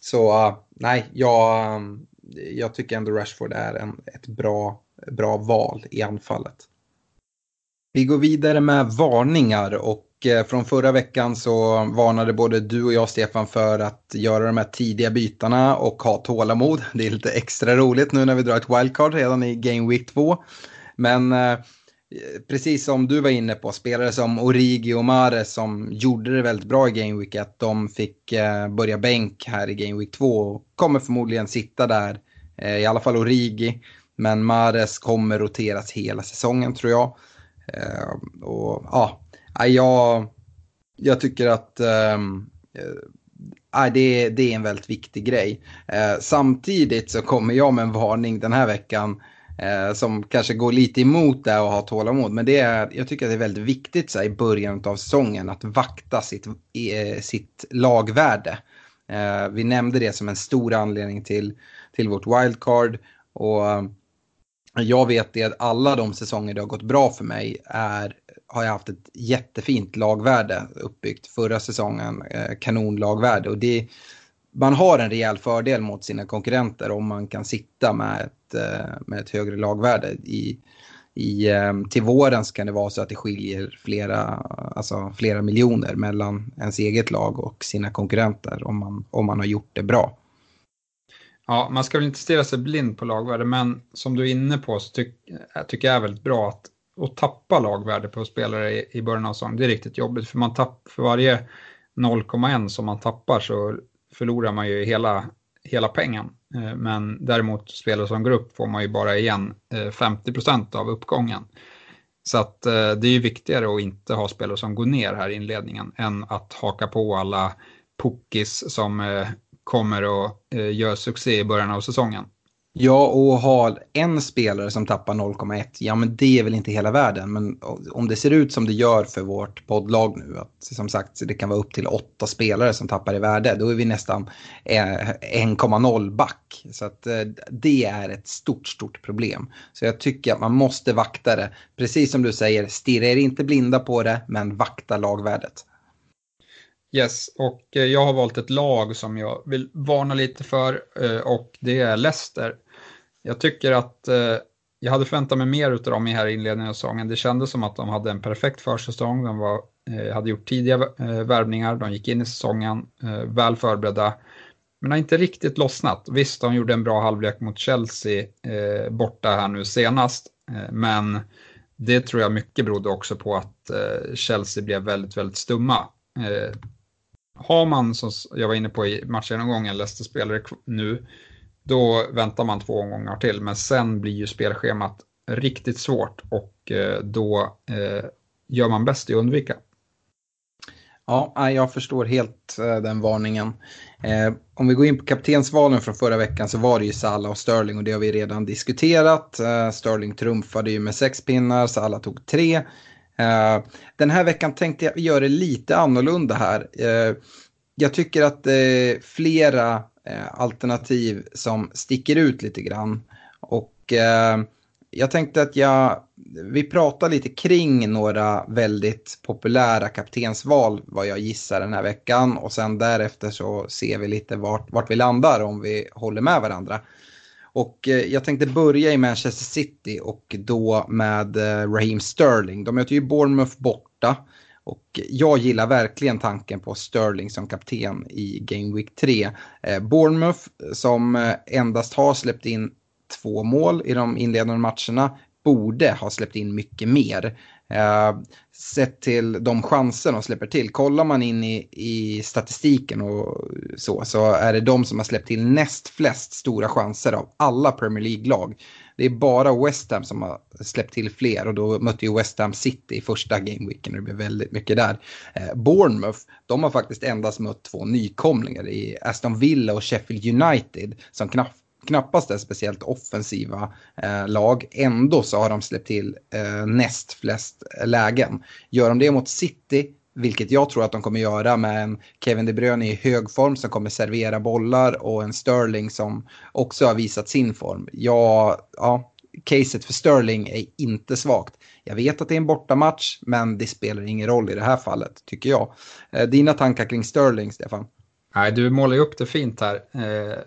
Så uh, nej, jag, eh, jag tycker ändå Rashford är en, ett bra, bra val i anfallet. Vi går vidare med varningar och eh, från förra veckan så varnade både du och jag Stefan för att göra de här tidiga bytarna och ha tålamod. Det är lite extra roligt nu när vi drar ett wildcard redan i Game Week 2. Men eh, precis som du var inne på, spelare som Origi och Mares som gjorde det väldigt bra i Game Week 1, de fick eh, börja bänk här i Game Week 2 och kommer förmodligen sitta där, eh, i alla fall Origi. Men Mares kommer roteras hela säsongen tror jag. Eh, och ja, jag, jag tycker att ehm, eh, det, det är en väldigt viktig grej. Eh, samtidigt så kommer jag med en varning den här veckan eh, som kanske går lite emot det och har tålamod. Men det är, jag tycker att det är väldigt viktigt så här, i början av säsongen att vakta sitt, eh, sitt lagvärde. Eh, vi nämnde det som en stor anledning till, till vårt wildcard. Och eh, jag vet det att alla de säsonger det har gått bra för mig är, har jag haft ett jättefint lagvärde uppbyggt. Förra säsongen eh, kanonlagvärde. Och det, man har en rejäl fördel mot sina konkurrenter om man kan sitta med ett, eh, med ett högre lagvärde. I, i, eh, till våren så kan det vara så att det skiljer flera, alltså flera miljoner mellan ens eget lag och sina konkurrenter om man, om man har gjort det bra. Ja, man ska väl inte stirra sig blind på lagvärde, men som du är inne på så tyck, tycker jag är väldigt bra att, att tappa lagvärde på spelare i, i början av säsongen. Det är riktigt jobbigt, för man tapp, för varje 0,1 som man tappar så förlorar man ju hela, hela pengen. Eh, men däremot spelare som grupp får man ju bara igen eh, 50 procent av uppgången. Så att eh, det är ju viktigare att inte ha spelare som går ner här i inledningen än att haka på alla pokis som kommer och gör succé i början av säsongen. Ja, och ha en spelare som tappar 0,1, ja men det är väl inte hela världen. Men om det ser ut som det gör för vårt poddlag nu, att som sagt det kan vara upp till åtta spelare som tappar i värde, då är vi nästan eh, 1,0 back. Så att eh, det är ett stort, stort problem. Så jag tycker att man måste vakta det. Precis som du säger, stirra er inte blinda på det, men vakta lagvärdet. Yes, och eh, jag har valt ett lag som jag vill varna lite för och det är Leicester. Jag tycker att eh, jag hade förväntat mig mer av dem i här inledningen av säsongen. Det kändes som att de hade en perfekt försäsong. De var, eh, hade gjort tidiga eh, värvningar, de gick in i säsongen eh, väl förberedda. Men har inte riktigt lossnat. Visst, de gjorde en bra halvlek mot Chelsea eh, borta här nu senast. Eh, men det tror jag mycket berodde också på att eh, Chelsea blev väldigt, väldigt stumma. Eh, har man, som jag var inne på i matchgenomgången, Leicester-spelare nu då väntar man två omgångar till, men sen blir ju spelschemat riktigt svårt och eh, då eh, gör man bäst i att undvika. Ja, jag förstår helt eh, den varningen. Eh, om vi går in på kaptensvalen från förra veckan så var det ju Salah och Sterling och det har vi redan diskuterat. Sterling trumfade ju med sex pinnar, Salah tog tre. den här veckan tänkte jag göra det lite annorlunda här. jag tycker att flera Eh, alternativ som sticker ut lite grann. Och eh, jag tänkte att jag, vi pratar lite kring några väldigt populära kaptensval vad jag gissar den här veckan och sen därefter så ser vi lite vart, vart vi landar om vi håller med varandra. Och eh, jag tänkte börja i Manchester City och då med eh, Raheem Sterling. De möter ju Bournemouth borta. Och jag gillar verkligen tanken på Sterling som kapten i Game Week 3. Eh, Bournemouth som eh, endast har släppt in två mål i de inledande matcherna borde ha släppt in mycket mer. Eh, sett till de chanser de släpper till. Kollar man in i, i statistiken och så, så är det de som har släppt till näst flest stora chanser av alla Premier League-lag. Det är bara West Ham som har släppt till fler och då mötte ju West Ham City i första gameweeken och det blev väldigt mycket där. Eh, Bournemouth, de har faktiskt endast mött två nykomlingar i Aston Villa och Sheffield United som knappt knappast är speciellt offensiva eh, lag. Ändå så har de släppt till eh, näst flest lägen. Gör de det mot City, vilket jag tror att de kommer göra med en Kevin De Bruyne i hög form som kommer servera bollar och en Sterling som också har visat sin form. Ja, ja caset för Sterling är inte svagt. Jag vet att det är en bortamatch, men det spelar ingen roll i det här fallet, tycker jag. Eh, dina tankar kring Sterling, Stefan? Nej, du målar ju upp det fint här. Eh,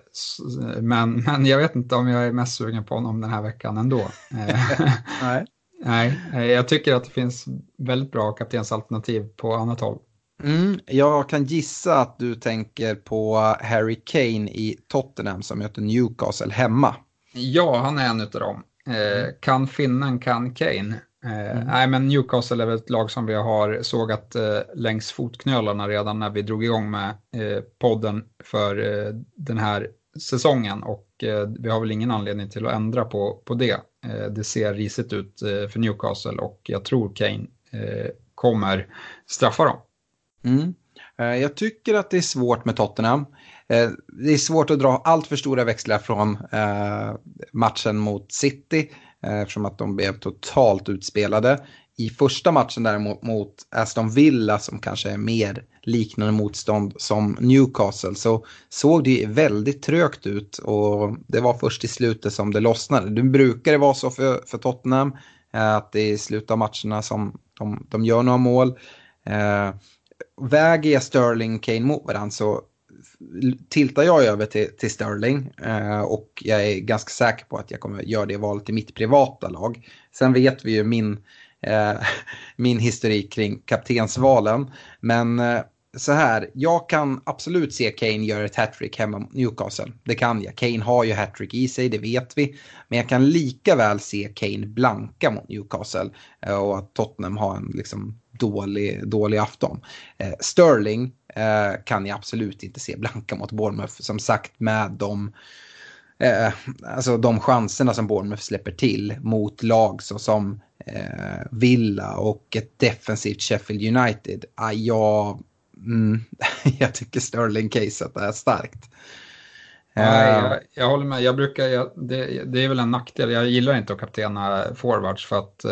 men, men jag vet inte om jag är mest sugen på honom den här veckan ändå. Eh, Nej. Nej, jag tycker att det finns väldigt bra kaptensalternativ på annat håll. Mm, jag kan gissa att du tänker på Harry Kane i Tottenham som möter Newcastle hemma. Ja, han är en av dem. Eh, kan finnen, kan Kane. Eh, mm. Nej, men Newcastle är väl ett lag som vi har sågat eh, längs fotknölarna redan när vi drog igång med eh, podden för eh, den här säsongen och eh, vi har väl ingen anledning till att ändra på, på det. Eh, det ser risigt ut eh, för Newcastle och jag tror Kane eh, kommer straffa dem. Mm. Eh, jag tycker att det är svårt med Tottenham. Det är svårt att dra allt för stora växlar från matchen mot City Eh, eftersom att de blev totalt utspelade. I första matchen däremot mot Aston Villa som kanske är mer liknande motstånd som Newcastle så såg det väldigt trögt ut och det var först i slutet som det lossnade. Det brukar det vara så för, för Tottenham eh, att det är i slutet av matcherna som de, de gör några mål. Eh, väger jag Sterling Kane mot varandra så tiltar jag över till, till Sterling eh, och jag är ganska säker på att jag kommer göra det valet i mitt privata lag. Sen vet vi ju min, eh, Eh, min historik kring kaptensvalen. Men eh, så här, jag kan absolut se Kane göra ett hattrick hemma mot Newcastle. Det kan jag. Kane har ju hattrick i sig, det vet vi. Men jag kan lika väl se Kane blanka mot Newcastle eh, och att Tottenham har en liksom dålig, dålig afton. Eh, Sterling eh, kan jag absolut inte se blanka mot Bournemouth. Som sagt med de, eh, alltså de chanserna som Bournemouth släpper till mot lag som eh, Villa och ett defensivt Sheffield United. Ah, jag, mm, jag tycker Sterling-caset är starkt. Nej, jag, jag, håller med. Jag brukar, jag, det, det, är väl en nackdel. Jag gillar inte att kaptena forwards för att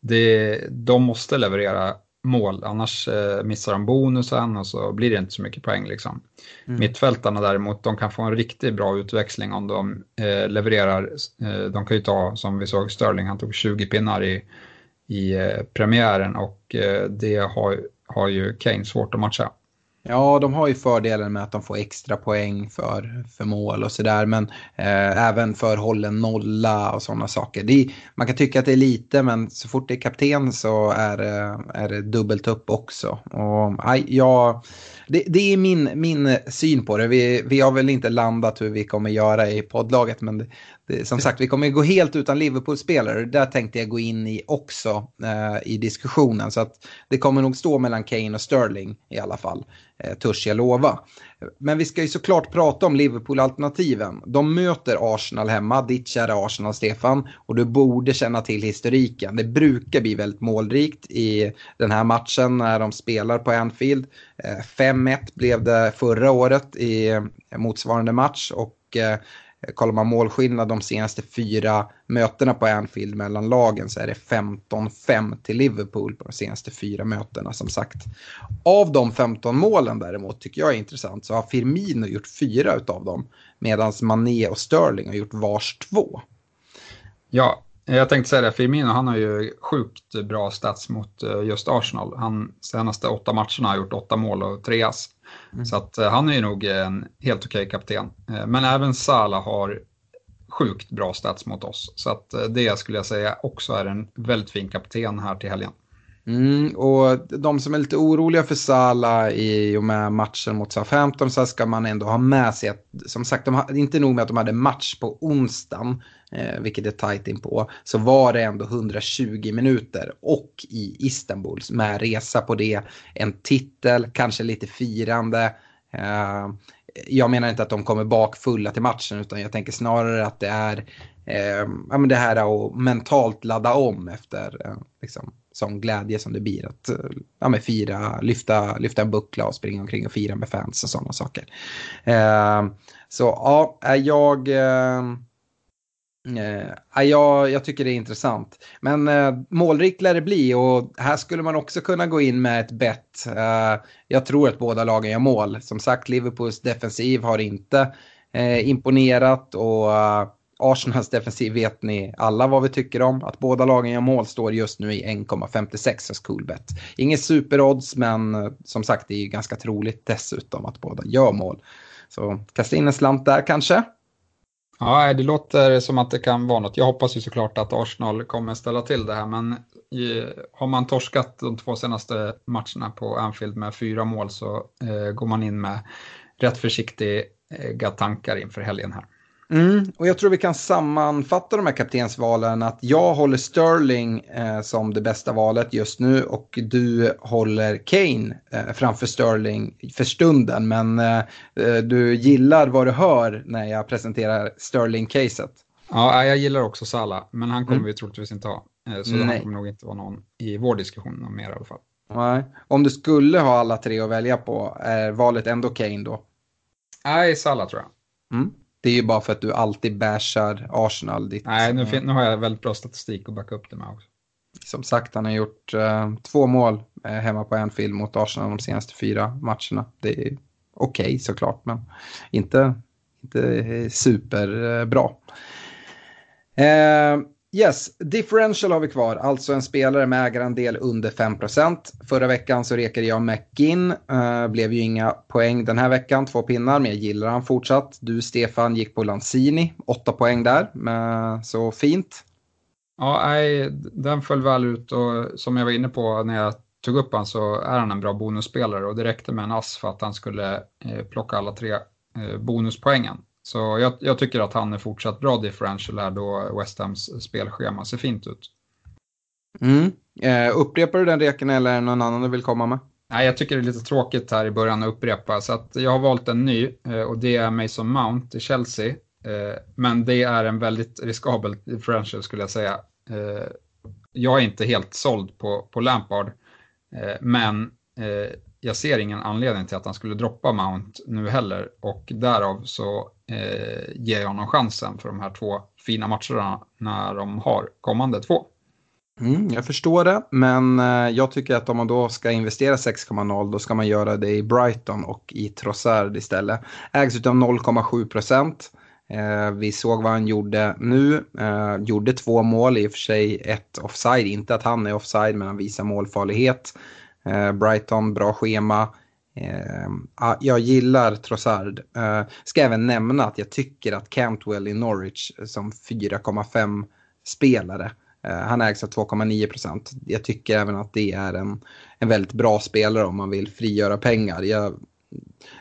det, de måste leverera mål, annars eh, missar de bonusen och så blir det inte så mycket poäng. Liksom. Mm. Mittfältarna däremot, de kan få en riktigt bra utväxling om de eh, levererar. Eh, de kan ju ta, som vi såg, Sterling, han tog 20 pinnar i, i eh, premiären och eh, det har, har ju Kane svårt att matcha. Ja, de har ju fördelen med att de får extra poäng för, för mål och sådär. Men eh, även för hållen nolla och sådana saker. Det, man kan tycka att det är lite, men så fort det är kapten så är, eh, är det dubbelt upp också. Och, aj, jag det, det, är min, min syn på det. Vi, vi har väl inte landat hur vi kommer göra i poddlaget. Men det, det, som sagt, vi kommer gå helt utan Liverpool-spelare. Där tänkte jag gå in i också eh, i diskussionen. Så att det kommer nog stå mellan Kane och Sterling i alla fall. Eh, törs jag lova. Men vi ska ju såklart prata om Liverpool-alternativen. De möter Arsenal hemma, ditt kära Arsenal Stefan. Och du borde känna till historiken. Det brukar bli väldigt målrikt i den här matchen när de spelar på Anfield. Eh, 5-1 blev det förra året i motsvarande match. Och eh, kollar man målskillnad de senaste fyra mötena på Anfield mellan lagen så är det 15-5 till Liverpool på de senaste fyra mötena som sagt. Av de 15 målen däremot tycker jag är intressant så har Firmino gjort fyra av dem medan Mané och Sterling har gjort vars två. Ja, jag tänkte säga det, Firmino han har ju sjukt bra stats mot eh, just Arsenal. Han senaste åtta matcherna har gjort åtta mål och tre ass. Mm. Så att eh, han är ju nog en helt okej okay kapten. Eh, men även Salah har sjukt bra stats mot oss. Så att eh, det skulle jag säga också är en väldigt fin kapten här till helgen. Mm, och de som är lite oroliga för Salah i och med matchen mot Southampton så ska man ändå ha med sig att, som sagt, de, inte nog med att de hade match på onsdagen, eh, vilket är tajt in på, så var det ändå 120 minuter och i Istanbul med resa på det, en titel, kanske lite firande. Eh, jag menar inte att de kommer bakfulla till matchen utan jag tänker snarare att det är eh, ja, men det här att mentalt ladda om efter eh, liksom, sån glädje som det blir att eh, ja, men fira, lyfta, lyfta en buckla och springa omkring och fira med fans och sådana saker. Eh, så ja, eh, jag... Eh, eh jag, jag tycker det är intressant. Men eh, målrikt lär det bli och här skulle man också kunna gå in med ett bett. Eh, jag tror att båda lagen gör mål. Som sagt, Liverpools defensiv har inte imponerat och uh, Arsenals defensiv vet ni alla vad vi tycker om. Att båda lagen gör mål står just nu i 1,56 hos Coolbet. Inget superodds men eh, som sagt det är ju ganska troligt dessutom att båda gör mål. Så kasta in en slant där kanske. Ja, det låter som att det kan vara något. Jag hoppas ju såklart att Arsenal kommer ställa till det här, men eh, har man torskat de två senaste matcherna på Anfield med fyra mål så eh, går man in med rätt försiktiga tankar inför helgen här. Mm, och jag tror vi kan sammanfatta de här kaptensvalen att jag håller Sterling eh, som det bästa valet just nu och du håller Kane eh, framför Sterling för stunden. Men eh, eh du gillar vad du hör när jag presenterar Sterling-caset. Ja, jag gillar också Salah, men han kommer mm. vi troligtvis inte ha. Eh, så Nej. han kommer nog inte vara någon i vår diskussion mer i alla fall. Nej. Om du skulle ha alla tre att välja på, är valet ändå Kane då? Nej, Salah tror jag. Mm. Det är ju bara för att du alltid bashar Arsenal. Ditt, Nej, nu, nu har jag väldigt bra statistik att backa upp det med också. Som sagt, han har gjort uh, två mål uh, hemma på Anfield mot Arsenal de senaste fyra matcherna. Det är okej okay, såklart, men inte, inte superbra. Uh, Yes, differential har vi kvar, alltså en spelare med ägarandel under 5%. Förra veckan så rekade jag McGinn, uh, blev ju inga poäng den här veckan, två pinnar, men jag gillar han fortsatt. Du Stefan gick på Lanzini, åtta poäng där, uh, så fint. Ja, nej, den föll väl ut och som jag var inne på när jag tog upp han så är han en bra bonusspelare och det räckte med en ass för att han skulle eh, plocka alla tre eh, bonuspoängen. Så jag, jag, tycker att han är fortsatt bra differential här då West Hams spelschema ser fint ut. Mm. Eh, upprepar du den reken eller är det någon annan du vill komma med? Nej, jag tycker det är lite tråkigt här i början att upprepa så att jag har valt en ny eh, och det är Mason Mount i Chelsea. Eh, men det är en väldigt riskabel differential skulle jag säga. Eh, jag är inte helt såld på, på Lampard, men jag ser ingen anledning till att han skulle droppa Mount nu heller och därav så eh, ger jag honom chansen för de här två fina matcherna när de har kommande två. Mm, jag förstår det, men eh, jag tycker att om man då ska investera 6,0 då ska man göra det i Brighton och i Trossard istället. Ägs utav 0,7 procent. Eh, vi såg vad han gjorde nu. Eh, gjorde två mål, i och för sig ett offside. Inte att han är offside, men han visar målfarlighet. Eh, Brighton, bra schema. Eh, jag gillar Trossard. Eh, ska även nämna att jag tycker att Cantwell i Norwich som 4,5 spelare eh, han ägs av 2,9 procent. Jag tycker även att det är en, en väldigt bra spelare om man vill frigöra pengar. Jag,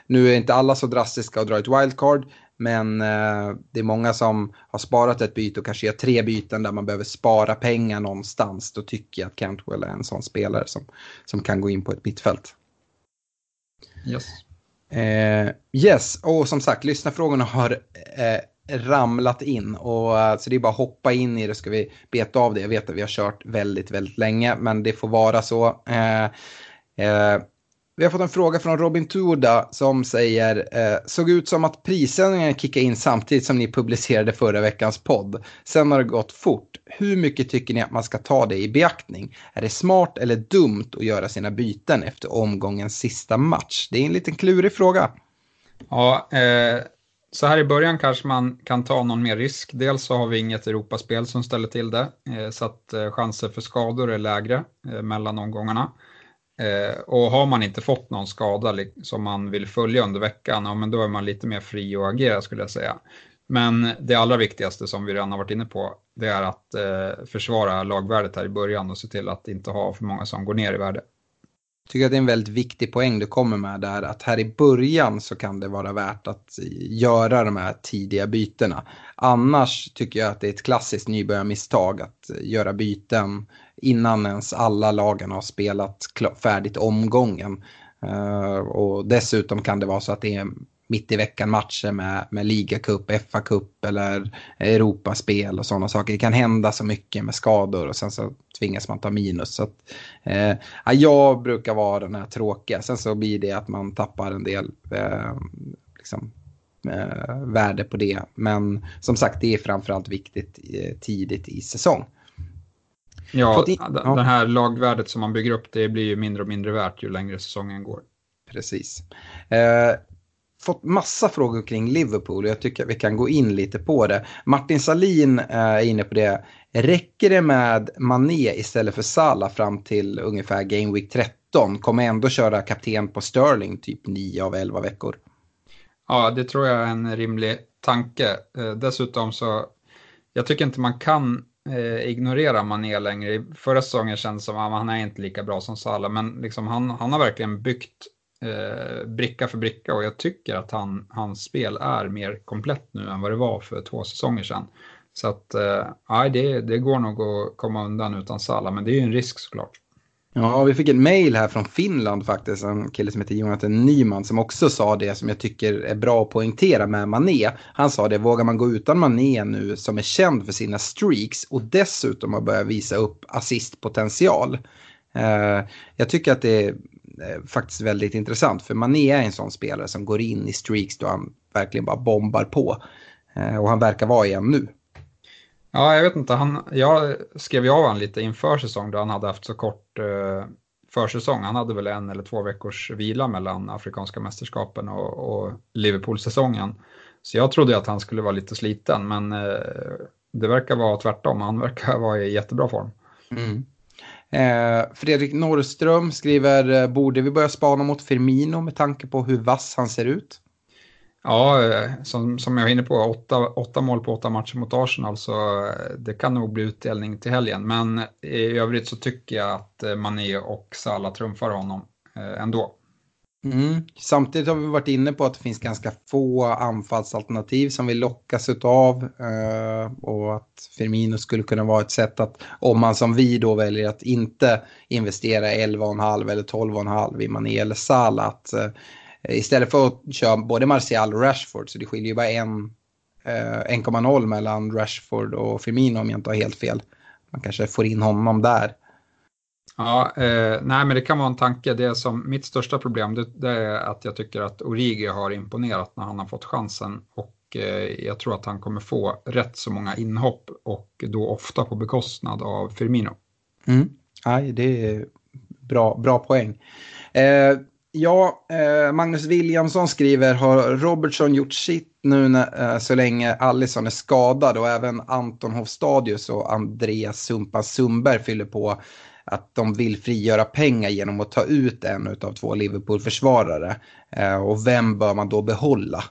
nu är inte alla så drastiska och drar ett wildcard, men eh, det är många som har sparat ett byte och kanske gör tre byten där man behöver spara pengar någonstans. Då tycker jag att Cantwell är en sån spelare som, som kan gå in på ett mittfält. Yes. Eh, yes, och som sagt, lyssnarfrågorna har eh, ramlat in. Och, eh, så det är bara att hoppa in i det ska vi beta av det. Jag vet att vi har kört väldigt, väldigt länge, men det får vara så. Eh, eh, vi har fått en fråga från Robin Tuda som säger eh, såg ut som att prissändningen kickade in samtidigt som ni publicerade förra veckans podd. Sen har det gått fort. Hur mycket tycker ni att man ska ta det i beaktning? Är det smart eller dumt att göra sina byten efter omgångens sista match? Det är en liten klurig fråga. Ja, eh, så här i början kanske man kan ta någon mer risk. Dels så har vi inget Europaspel som ställer till det, eh, så att eh, chanser för skador är lägre eh, mellan omgångarna. Eh, och har man inte fått någon skada som man vill följa under veckan, ja, men då är man lite mer fri att agera skulle jag säga. Men det allra viktigaste som vi redan har varit inne på, det är att eh, försvara lagvärdet här i början och se till att inte ha för många som går ner i värde Jag tycker att det är en väldigt viktig poäng du kommer med där. Att här i början så kan det vara värt att göra de här tidiga bytena. Annars tycker jag att det är ett klassiskt nybörjarmisstag att eh, göra byten innan ens alla lagen har spelat färdigt omgången. Uh, och dessutom kan det vara så att det är mitt i veckan matcher med, med ligacup, FA-cup eller Europaspel och sådana saker. Det kan hända så mycket med skador och sen så tvingas man ta minus. Så att, eh, jag brukar vara den här tråkiga. Sen så blir det att man tappar en del eh, liksom, eh, värde på det. Men som sagt, det är framförallt viktigt eh, tidigt i säsong. Ja, in, ja, det här lagvärdet som man bygger upp det blir ju mindre och mindre värt ju längre säsongen går. Precis. Eh, fått massa frågor kring Liverpool och jag tycker att vi kan gå in lite på det. Martin Salin eh, är inne på det. Räcker det med Mané istället för Salah fram till ungefär Game Week 13? Kommer ändå köra kapten på Sterling typ 9 av 11 veckor? Ja, det tror jag är en rimlig tanke. Eh, dessutom så, jag tycker inte man kan eh, ignorera Mané längre. Förra säsongen kändes det som att han är inte lika bra som Salah, men liksom han, han har verkligen byggt eh, bricka för bricka och jag tycker att han, hans spel är mer komplett nu än vad det var för två säsonger sedan. Så att, eh, det, det går nog att komma undan utan Salah men det är ju en risk såklart. Ja, vi fick ett mail här från Finland faktiskt, en kille som heter Jonathan Nyman som också sa det som jag tycker är bra att poängtera med Mané. Han sa det, vågar man gå utan Mané nu som är känd för sina streaks och dessutom har börjat visa upp assistpotential. Eh, jag tycker att det är Eh, faktiskt väldigt intressant. För Mané är en sån spelare som går in i streaks då han verkligen bara bombar på. Eh, och han verkar vara igen nu. Ja, jag vet inte. Han, jag skrev ju av honom lite inför säsong då han hade haft så kort eh, försäsong. Han hade väl en eller två veckors vila mellan Afrikanska mästerskapen och, och Liverpool-säsongen. Så jag trodde att han skulle vara lite sliten, men eh, det verkar vara tvärtom. Han verkar vara i jättebra form. Mm. Eh, Fredrik Norrström skriver, eh, borde vi börja spana mot Firmino med tanke på hur vass han ser ut? Ja, eh, som, som jag var inne på, åtta, åtta mål på åtta matcher mot Arsenal, så eh, det kan nog bli utdelning till helgen. Men eh, i övrigt så tycker jag att Mané och Salah trumfar honom ändå. Mm. Samtidigt har vi varit inne på att det finns ganska få anfallsalternativ som vi lockas av och att Firmino skulle kunna vara ett sätt att om man som vi då väljer att inte investera 11,5 eller 12,5 i Mané eller Salah att istället för att köra både Martial och Rashford så det skiljer ju bara en eh, 1,0 mellan Rashford och Firmino om jag inte har helt fel. Man kanske får in honom där. Ja, eh, nej men det kan vara en tanke. Det som mitt största problem det, det, är att jag tycker att Origi har imponerat när han har fått chansen och eh, jag tror att han kommer få rätt så många inhopp och då ofta på bekostnad av Firmino. Mm. Nej, det är bra, bra poäng. Eh, ja, eh, Magnus Williamson skriver, har Robertson gjort sitt nu när, eh, så länge Allison är skadad och även Anton Hofstadius och Andreas Sumpa Sundberg fyller på att de vill frigöra pengar genom att ta ut en av två Liverpool-försvarare. Eh, och vem bör man då behålla?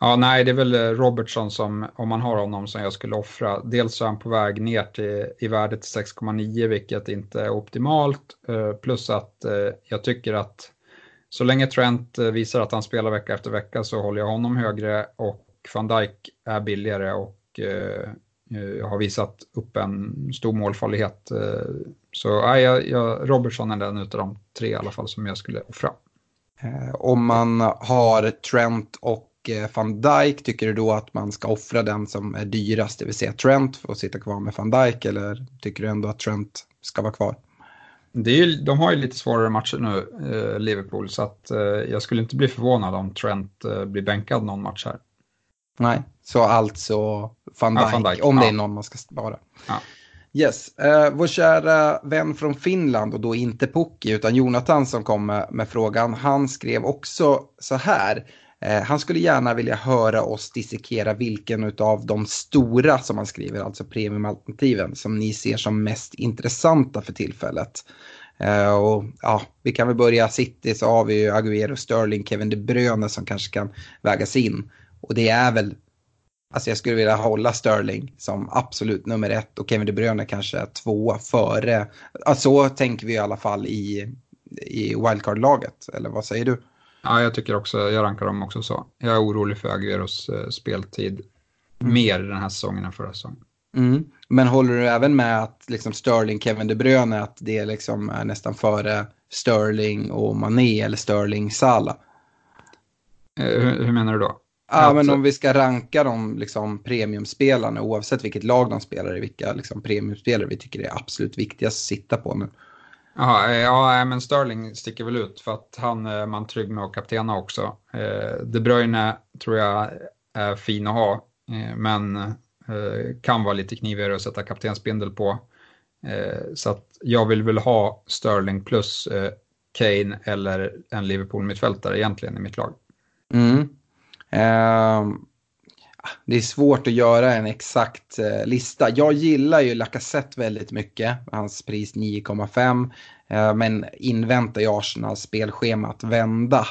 Ja, nej, det är väl eh, Robertson som, om man har honom, som jag skulle offra. Dels är han på väg ner till, i värdet 6,9, vilket inte är optimalt. Eh, plus att eh, jag tycker att så länge Trent eh, visar att han spelar vecka efter vecka så håller jag honom högre och van Dijk är billigare och eh, eh, har visat upp en stor målfarlighet. Så eh, jag, Robertson är den av de tre i alla fall som jag skulle offra. Om man har Trent och van Dijk, tycker du då att man ska offra den som är dyrast, det vill säga Trent för att sitta kvar med van Dijk eller tycker du ändå att Trent ska vara kvar? Det är ju, de har ju lite svårare matcher nu, eh, Liverpool, så att, eh, jag skulle inte bli förvånad om Trent eh, blir bänkad någon match här. Nej, så alltså van Dijk, ja, van Dijk. om ja. det är någon man ska spara. Ja. Yes, uh, vår kära vän från Finland och då inte Pukki utan Jonathan som kom med, med frågan, han skrev också så här. Eh, han skulle gärna vilja höra oss dissekera vilken av de stora som han skriver, alltså premiumalternativen, som ni ser som mest intressanta för tillfället. Eh, och ja, vi kan väl börja City så har vi ju Aguero, Sterling, Kevin De Bruyne som kanske kan vägas in. Och det är väl Alltså jag skulle vilja hålla Sterling som absolut nummer ett och Kevin De Bruyne kanske två före. Alltså, så tänker vi i alla fall i, i wildcard-laget, eller vad säger du? Ja, jag tycker också, jag rankar dem också så. Jag är orolig för Agueros uh, speltid mm. mer den här säsongen än förra säsongen. Mm. Men håller du även med att liksom Sterling, Kevin De Bruyne, att det liksom är nästan före Sterling och Mané eller Sterling, Salah? Uh, hur, hur menar du då? Ja, men om vi ska ranka de liksom, premiumspelarna oavsett vilket lag de spelar i, vilka liksom, premiumspelare vi tycker är absolut viktigast att sitta på nu. Aha, eh, ja, men Sterling sticker väl ut för att han eh, är man trygg med att kaptena också. Eh, De Bruyne tror jag är fin att ha, men kan vara lite knivigare att sätta kaptensbindel på. Så att jag vill väl ha Sterling plus Kane eller en Liverpool-mittfältare egentligen i mitt lag. Mm. Um det är svårt att göra en exakt eh, lista. Jag gillar ju Lacazette väldigt mycket, hans pris 9,5. Eh, men inväntar ju Arsenals spelschema att vända.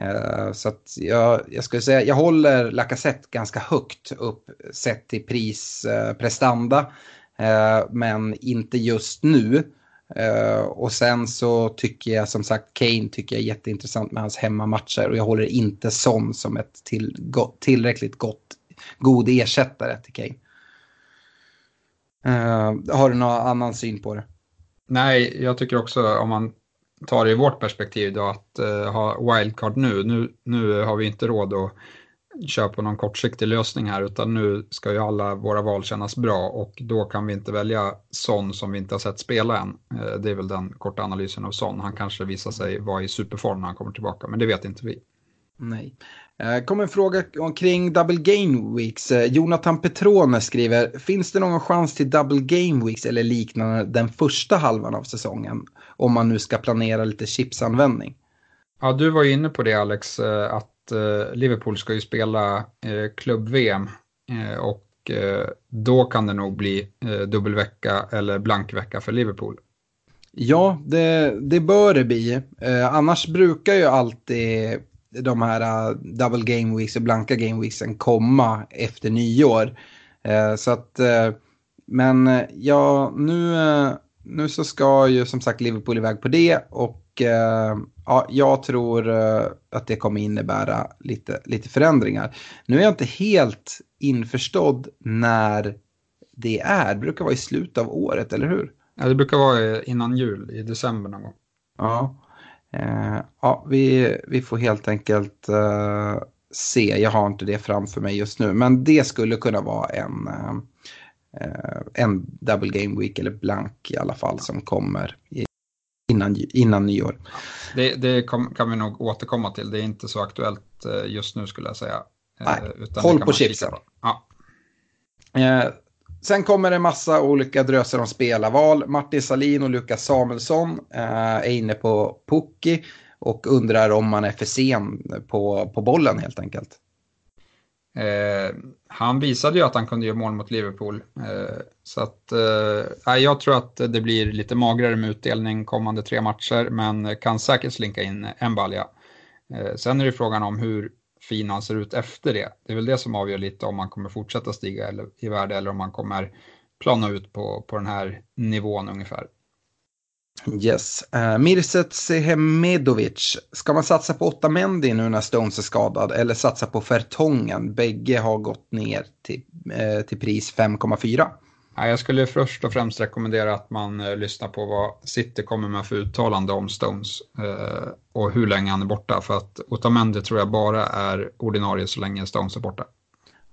Eh, så att jag, jag skulle säga, jag håller Lacazette ganska högt upp sett till prisprestanda. Eh, eh, men inte just nu. Uh, och sen så tycker jag som sagt Kane tycker jag är jätteintressant med hans hemmamatcher och jag håller inte Son som ett till, go, tillräckligt gott, god ersättare till Kane. Uh, har du någon annan syn på det? Nej, jag tycker också om man tar det i vårt perspektiv då att uh, ha wildcard nu. nu. Nu har vi inte råd att kör på någon kortsiktig lösning här utan nu ska ju alla våra val kännas bra och då kan vi inte välja Son som vi inte har sett spela än. Eh, det är väl den korta analysen av Son. Han kanske visar sig vara i superform när han kommer tillbaka men det vet inte vi. Nej. Eh, kommer en fråga omkring double game weeks. Eh, Jonathan Petrone skriver, finns det någon chans till double game weeks eller liknande den första halvan av säsongen? Om man nu ska planera lite chipsanvändning. Ja, du var ju inne på det Alex, att eh, Liverpool ska ju spela klubb-VM och då kan det nog bli dubbelvecka eller blankvecka för Liverpool. Ja, det, det bör det bli. Annars brukar ju alltid de här uh, double game weeks och blanka game weeksen komma efter nyår. Uh, så att, uh, men ja, nu, nu så ska ju som sagt Liverpool iväg på det och ja, jag tror att det kommer innebära lite, lite förändringar. Nu är jag inte helt införstådd när det är. Det brukar vara i slutet av året, eller hur? Ja, det brukar vara innan jul, i december någon gång. Ja, uh, ja vi, vi får helt enkelt uh, se. Jag har inte det framför mig just nu, men det skulle kunna vara en eh, en double game week eller blank i alla fall som kommer i, innan, innan nyår. Det, det kom, kan vi nog återkomma till. Det är inte så aktuellt eh, just nu skulle jag säga. Eh, Nej, håll på chipsen. Ja. Sen kommer det massa olika dröser om spelarval. Martin Salin och Lukas Samuelsson eh, är inne på Pucki och undrar om man är för sen på, på bollen helt enkelt. Eh, han visade ju att han kunde göra mål mot Liverpool. Eh, så att, eh, jag tror att det blir lite magrare med utdelning kommande tre matcher, men kan säkert slinka in en balja. Eh, sen är det frågan om hur fin han ser ut efter det. Det är väl det som avgör lite om man kommer fortsätta stiga i värde eller om man kommer plana ut på, på den här nivån ungefär. Yes. Uh, Mirset Sehemedovic. Ska man satsa på Otamendi nu när Stones är skadad eller satsa på Fertongen? Bägge har gått ner till, uh, till pris 5,4. Ja, jag skulle först och främst rekommendera att man uh, lyssnar på vad City kommer med för uttalande om Stones uh, och hur länge han är borta. För att Otamendi tror jag bara är ordinarie så länge Stones är borta.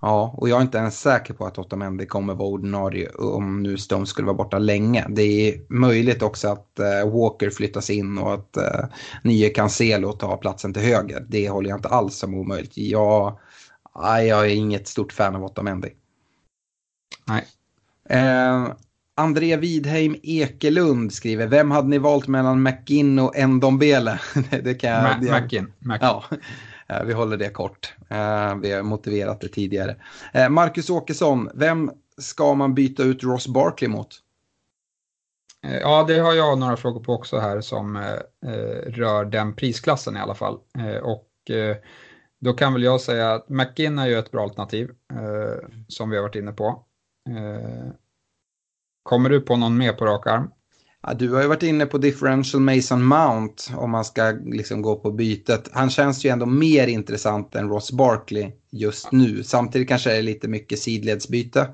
Ja, och jag är inte ens säker på att Otamendi kommer vara ordinarie om nu Stones skulle vara borta länge. Det är möjligt också att uh, Walker flyttas in och att uh, nye Cancelo tar platsen till höger. Det håller jag inte alls som omöjligt. Jag, jag är inget stort fan av Otamendi. Nej. Uh, André Widheim Ekelund skriver, vem hade ni valt mellan McGinn och Ndombele? det kan jag... Ma McGinn. Ja. Eh, vi håller det kort. Eh, vi har motiverat det tidigare. Eh, Marcus Åkesson, vem ska man byta ut Ross Barkley mot? Ja, det har jag några frågor på också här som rör den prisklassen i alla fall. och då kan väl jag säga att McGinn är ju ett bra alternativ som vi har varit inne på. Kommer du på någon mer på rak arm? Ja, du har ju varit inne på differential Mason Mount om man ska liksom gå på bytet. Han känns ju ändå mer intressant än Ross Barkley just nu. Samtidigt kanske det är lite mycket sidledsbyte.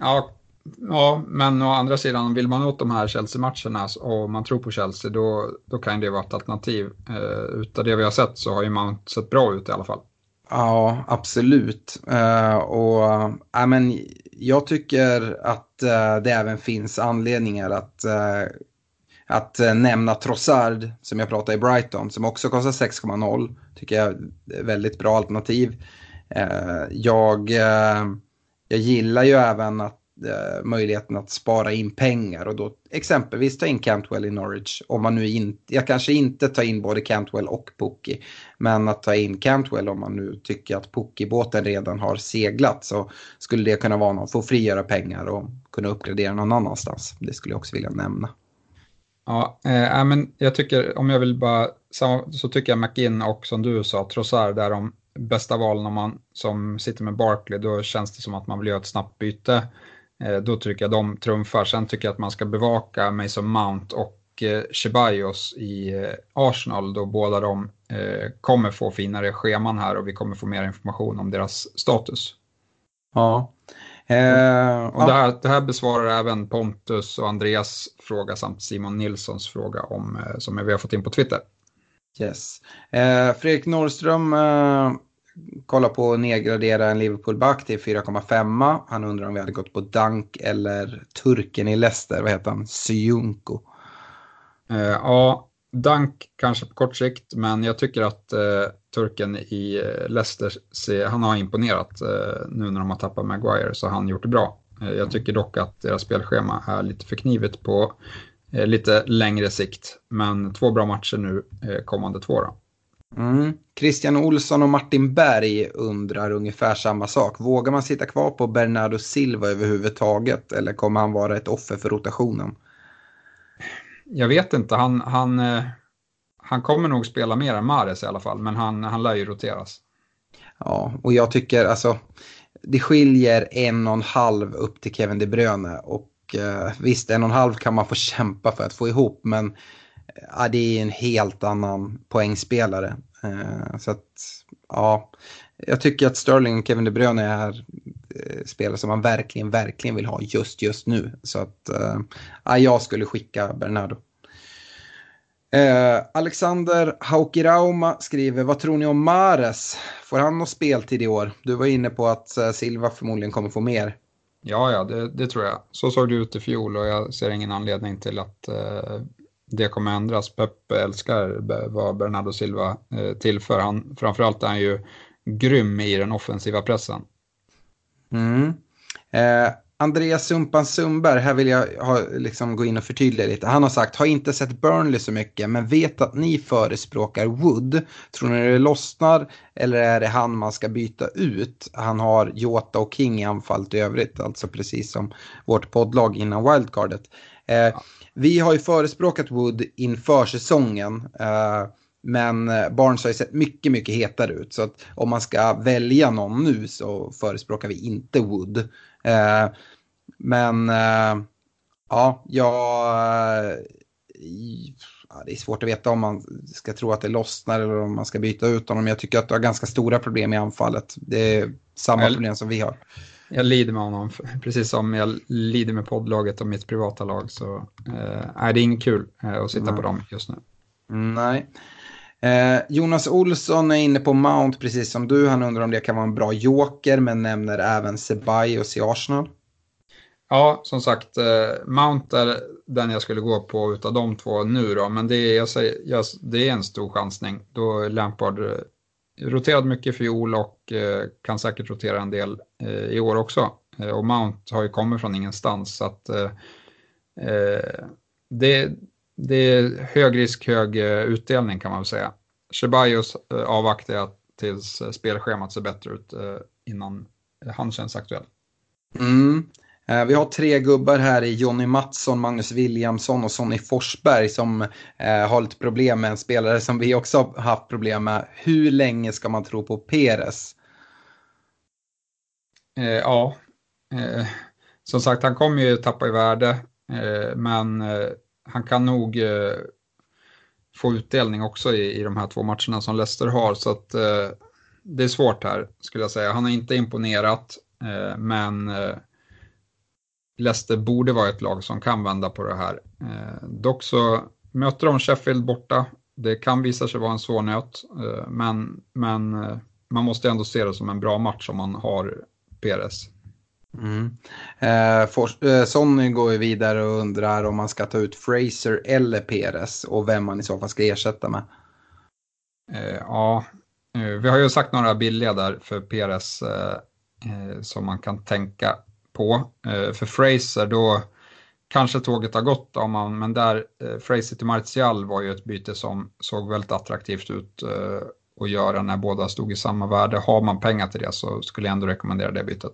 Ja, ja, men å andra sidan vill man åt de här Chelsea-matcherna och man tror på Chelsea då, då kan det vara ett alternativ. Uh, utav det vi har sett så har ju Mount sett bra ut i alla fall. Ja, absolut. Uh, och uh, men jag tycker att uh, det även finns anledningar att, uh, att nämna Trossard som jag pratade i Brighton som också kostar 6,0. Tycker jag är ett väldigt bra alternativ. jag, jag gillar ju även att eh, möjligheten att spara in pengar och då exempelvis ta in Cantwell i Norwich. Om man nu inte, jag kanske inte tar in både Cantwell och Pookie, men att ta in Cantwell om man nu tycker att Pookie-båten redan har seglat så skulle det kunna vara någon, få frigöra pengar och kunna uppgradera någon annanstans. Det skulle jag också vilja nämna. Ja, eh, men jag tycker, om jag vill bara, så tycker jag McInn och som du sa, Trossard är de bästa valen om man som sitter med Barkley, då känns det som att man vill göra ett snabbt byte. Eh, då tycker jag de trumfar. Sen tycker jag att man ska bevaka Mason Mount och eh, Ceballos i eh, Arsenal då båda de kommer få finare scheman här och vi kommer få mer information om deras status. Ja. Eh, och det här, det, här, besvarar även Pontus och Andreas fråga samt Simon Nilssons fråga om, som vi har fått in på Twitter. Yes. Eh, Fredrik Norrström eh, kolla på att nedgradera en Liverpool-back till 4,5. Han undrar om vi hade gått på Dunk eller turken i Leicester, vad heter han, Syunko. Eh, ja, Dunk kanske på kort sikt, men jag tycker att eh, turken i eh, Leicester, se, han har imponerat eh, nu när de har tappat Maguire, så har han gjort det bra. Eh, jag tycker dock att deras spelschema är lite för knivigt på lite längre sikt, men två bra matcher nu kommande två då. Mm. Christian Olsson och Martin Berg undrar ungefär samma sak. Vågar man sitta kvar på Bernardo Silva överhuvudtaget eller kommer han vara ett offer för rotationen? Jag vet inte. Han, han, eh, han kommer nog spela mer än Mares i alla fall, men han, han lär ju roteras. Ja, och jag tycker alltså det skiljer en och en halv upp till Kevin De Bruyne och eh, visst en och en halv kan man få kämpa för att få ihop men ja, det är en helt annan poängspelare. Eh, så att, ja, jag tycker att Sterling och Kevin De Bruyne är eh, spelare som man verkligen, verkligen vill ha just, just nu. Så att, eh, ja, jag skulle skicka Bernardo. Eh, Alexander Haukirauma skriver, vad tror ni om Mares? Får han någon speltid i år? Du var inne på att eh, Silva förmodligen kommer få mer. Ja, ja, det, det, tror jag. Så såg det ut i fjol och jag ser ingen anledning till att eh, det kommer ändras. Pep älskar vad Bernardo Silva eh, tillför. Han, framförallt är han ju grym i den offensiva pressen. Mm. Eh, Andreas Sumpan Sundberg, här vill jag ha, liksom gå in och förtydliga lite. Han har sagt, har inte sett Burnley så mycket, men vet att ni förespråkar Wood. Tror ni det lossnar eller är det han man ska byta ut? Han har Jota och King i anfallet i övrigt, alltså precis som vårt poddlag innan wildcardet. Eh, vi har ju förespråkat Wood inför säsongen. Eh, men Barnes har ju sett mycket, mycket hetare ut. Så att om man ska välja någon nu så förespråkar vi inte Wood. Eh, men eh, ja, jag... Ja, det är svårt att veta om man ska tro att det lossnar eller om man ska byta ut honom. Jag tycker att du har ganska stora problem i anfallet. Det är samma problem som vi har. Jag lider med honom, precis som jag lider med poddlaget och mitt privata lag. Så eh, det är inget kul eh, att sitta Nej. på dem just nu. Nej. Eh, Jonas Olsson är inne på Mount precis som du. Han undrar om det kan vara en bra joker men nämner även Ceballos i Arsenal. Ja, som sagt, eh, Mount är den jag skulle gå på utav de två nu då, men det är, jag säger, jag, det är en stor chansning. Då Lampard eh, roterat mycket i fjol och eh, kan säkert rotera en del eh, i år också. Eh, och Mount har ju kommit från ingenstans så att eh, eh det, det är hög risk, hög eh, utdelning kan man väl säga. Ceballos eh, avvaktar jag tills spelschemat ser bättre ut innan han känns aktuell. Mm. Eh, vi har tre gubbar här i Jonny Mattsson, Magnus Williamson och Sonny Forsberg som eh, har lite problem med en spelare som vi också har haft problem med. Hur länge ska man tro på Peres? Eh, ja, eh, som sagt han kommer ju tappa i värde eh, men eh, han kan nog eh, få utdelning också i, i de här två matcherna som Leicester har så att eh, det är svårt här skulle jag säga. Han har inte imponerat men Leicester borde vara ett lag som kan vända på det här. Eh, dock så möter de Sheffield borta. Det kan visa sig vara en svår nöt, eh, men, men eh, man måste ändå se det som en bra match om man har Peres. Mm. Eh, eh, Sonny går ju vidare och undrar om man ska ta ut Fraser eller Peres och vem man i så fall ska ersätta med. Eh, ja, vi har ju sagt några billiga där för Peres som man kan tänka på. Eh, för Fraser då kanske tåget har gått om man, men där eh, Fraser till Martial var ju ett byte som såg väldigt attraktivt ut eh, att göra när båda stod i samma värde. Har man pengar till det så skulle jag ändå rekommendera det bytet.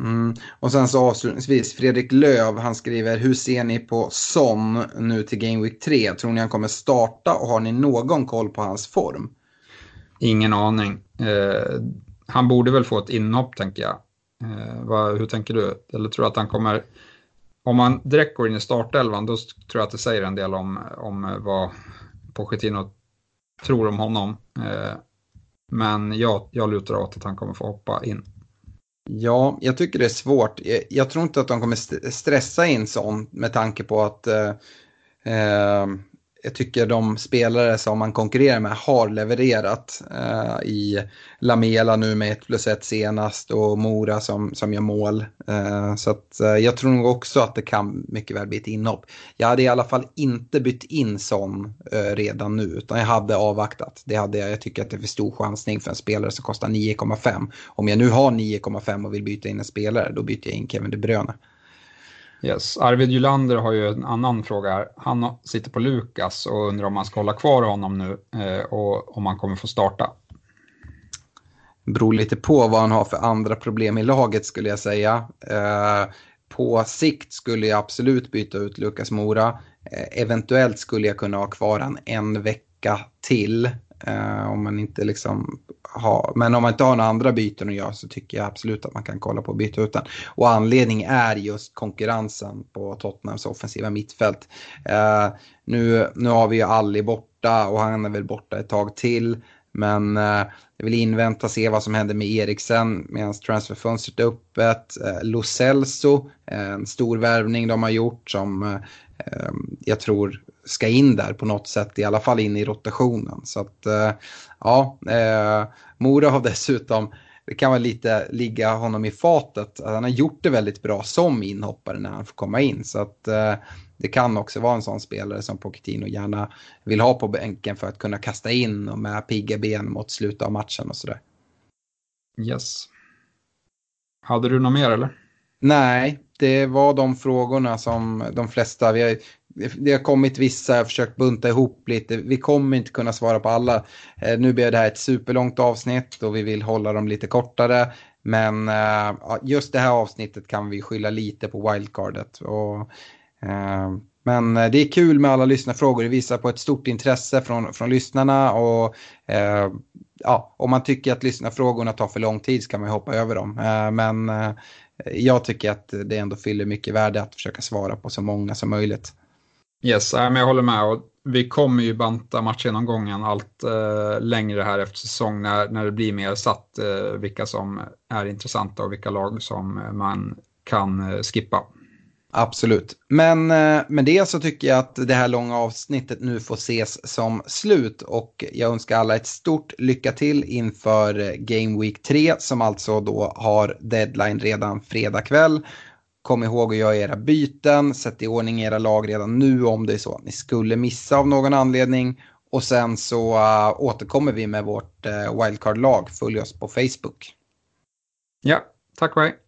Mm. Och sen så avslutningsvis, Fredrik Löv, han skriver, hur ser ni på Son nu till Game Week 3? Tror ni han kommer starta och har ni någon koll på hans form? Ingen aning. Eh, han borde väl få ett inhopp tänker jag. Eh, vad, hur tänker du? Eller tror du att han kommer... Om man direkt går in i startelvan då tror jag att det säger en del om, om eh, vad Pochettino tror om honom. Eh, men jag, jag lutar åt att han kommer få hoppa in. Ja, jag tycker det är svårt. Jag, jag tror inte att de kommer stressa in sånt med tanke på att eh, eh jag tycker de spelare som man konkurrerar med har levererat eh, i Lamela nu med 1 plus 1 senast och Mora som, som gör mål. Eh, så att, eh, jag tror nog också att det kan mycket väl bli ett inhopp. Jag hade i alla fall inte bytt in sån eh, redan nu utan jag hade avvaktat. Det hade jag, jag tycker att det är för stor chansning för en spelare som kostar 9,5. Om jag nu har 9,5 och vill byta in en spelare då byter jag in Kevin De Bruyne. Yes. Arvid Julander har ju en annan fråga här. Han sitter på Lukas och undrar om man ska hålla kvar honom nu eh, och om han kommer få starta. Det beror lite på vad han har för andra problem i laget skulle jag säga. Eh, på sikt skulle jag absolut byta ut Lukas Mora. Eh, eventuellt skulle jag kunna ha kvar han en vecka till. Eh, om man inte liksom har, men om man inte har några andra byten att göra så tycker jag absolut att man kan kolla på att byta ut den. Och anledningen är just konkurrensen på Tottenhams offensiva mittfält. Eh, nu, nu har vi ju Ali borta och han är väl borta ett tag till. Men eh, jag vill invänta och se vad som händer med Eriksen medan transferfönstret är öppet. Eh, Lo Celso, eh, en stor värvning de har gjort som eh, eh, jag tror ska in där på något sätt, i alla fall in i rotationen. Så att, eh, ja, eh, Mora har dessutom det kan väl lite ligga honom i fatet. Han har gjort det väldigt bra som inhoppare när han får komma in. Så att eh, det kan också vara en sån spelare som Pochettino gärna vill ha på bänken för att kunna kasta in och med pigga ben mot slutet av matchen och sådär. Yes. Hade du något mer eller? Nej, det var de frågorna som de flesta, vi har, det har kommit vissa, jag har försökt bunta ihop lite, vi kommer inte kunna svara på alla. Eh, nu blir det här ett superlångt avsnitt och vi vill hålla dem lite kortare. Men eh, just det här avsnittet kan vi skylla lite på wildcardet. Och, Ehm, men eh, det är kul med alla lyssnarfrågor, det visar på ett stort intresse från, från lyssnarna. Och, ehm, ja, om man tycker att lyssnarfrågorna tar för lång tid så kan man hoppa över dem. Ehm, men eh, jag tycker att det ändå fyller mycket värde att försöka svara på så många som möjligt. Yes, men jag håller med. Och vi kommer ju banta matchgenomgången allt eh, längre här efter säsong när, när det blir mer satt eh, vilka som är intressanta och vilka lag som man kan eh, skippa. Absolut. Men eh, med det så tycker jag att det här långa avsnittet nu får ses som slut och jag önskar alla ett stort lycka till inför eh, Game Week 3 som alltså då har deadline redan fredag kväll. Kom ihåg att göra era byten, sätt i ordning era lag redan nu om det är så att ni skulle missa av någon anledning. Och sen så uh, återkommer vi med vårt uh, wildcard-lag. Följ oss på Facebook. Ja, tack och hej.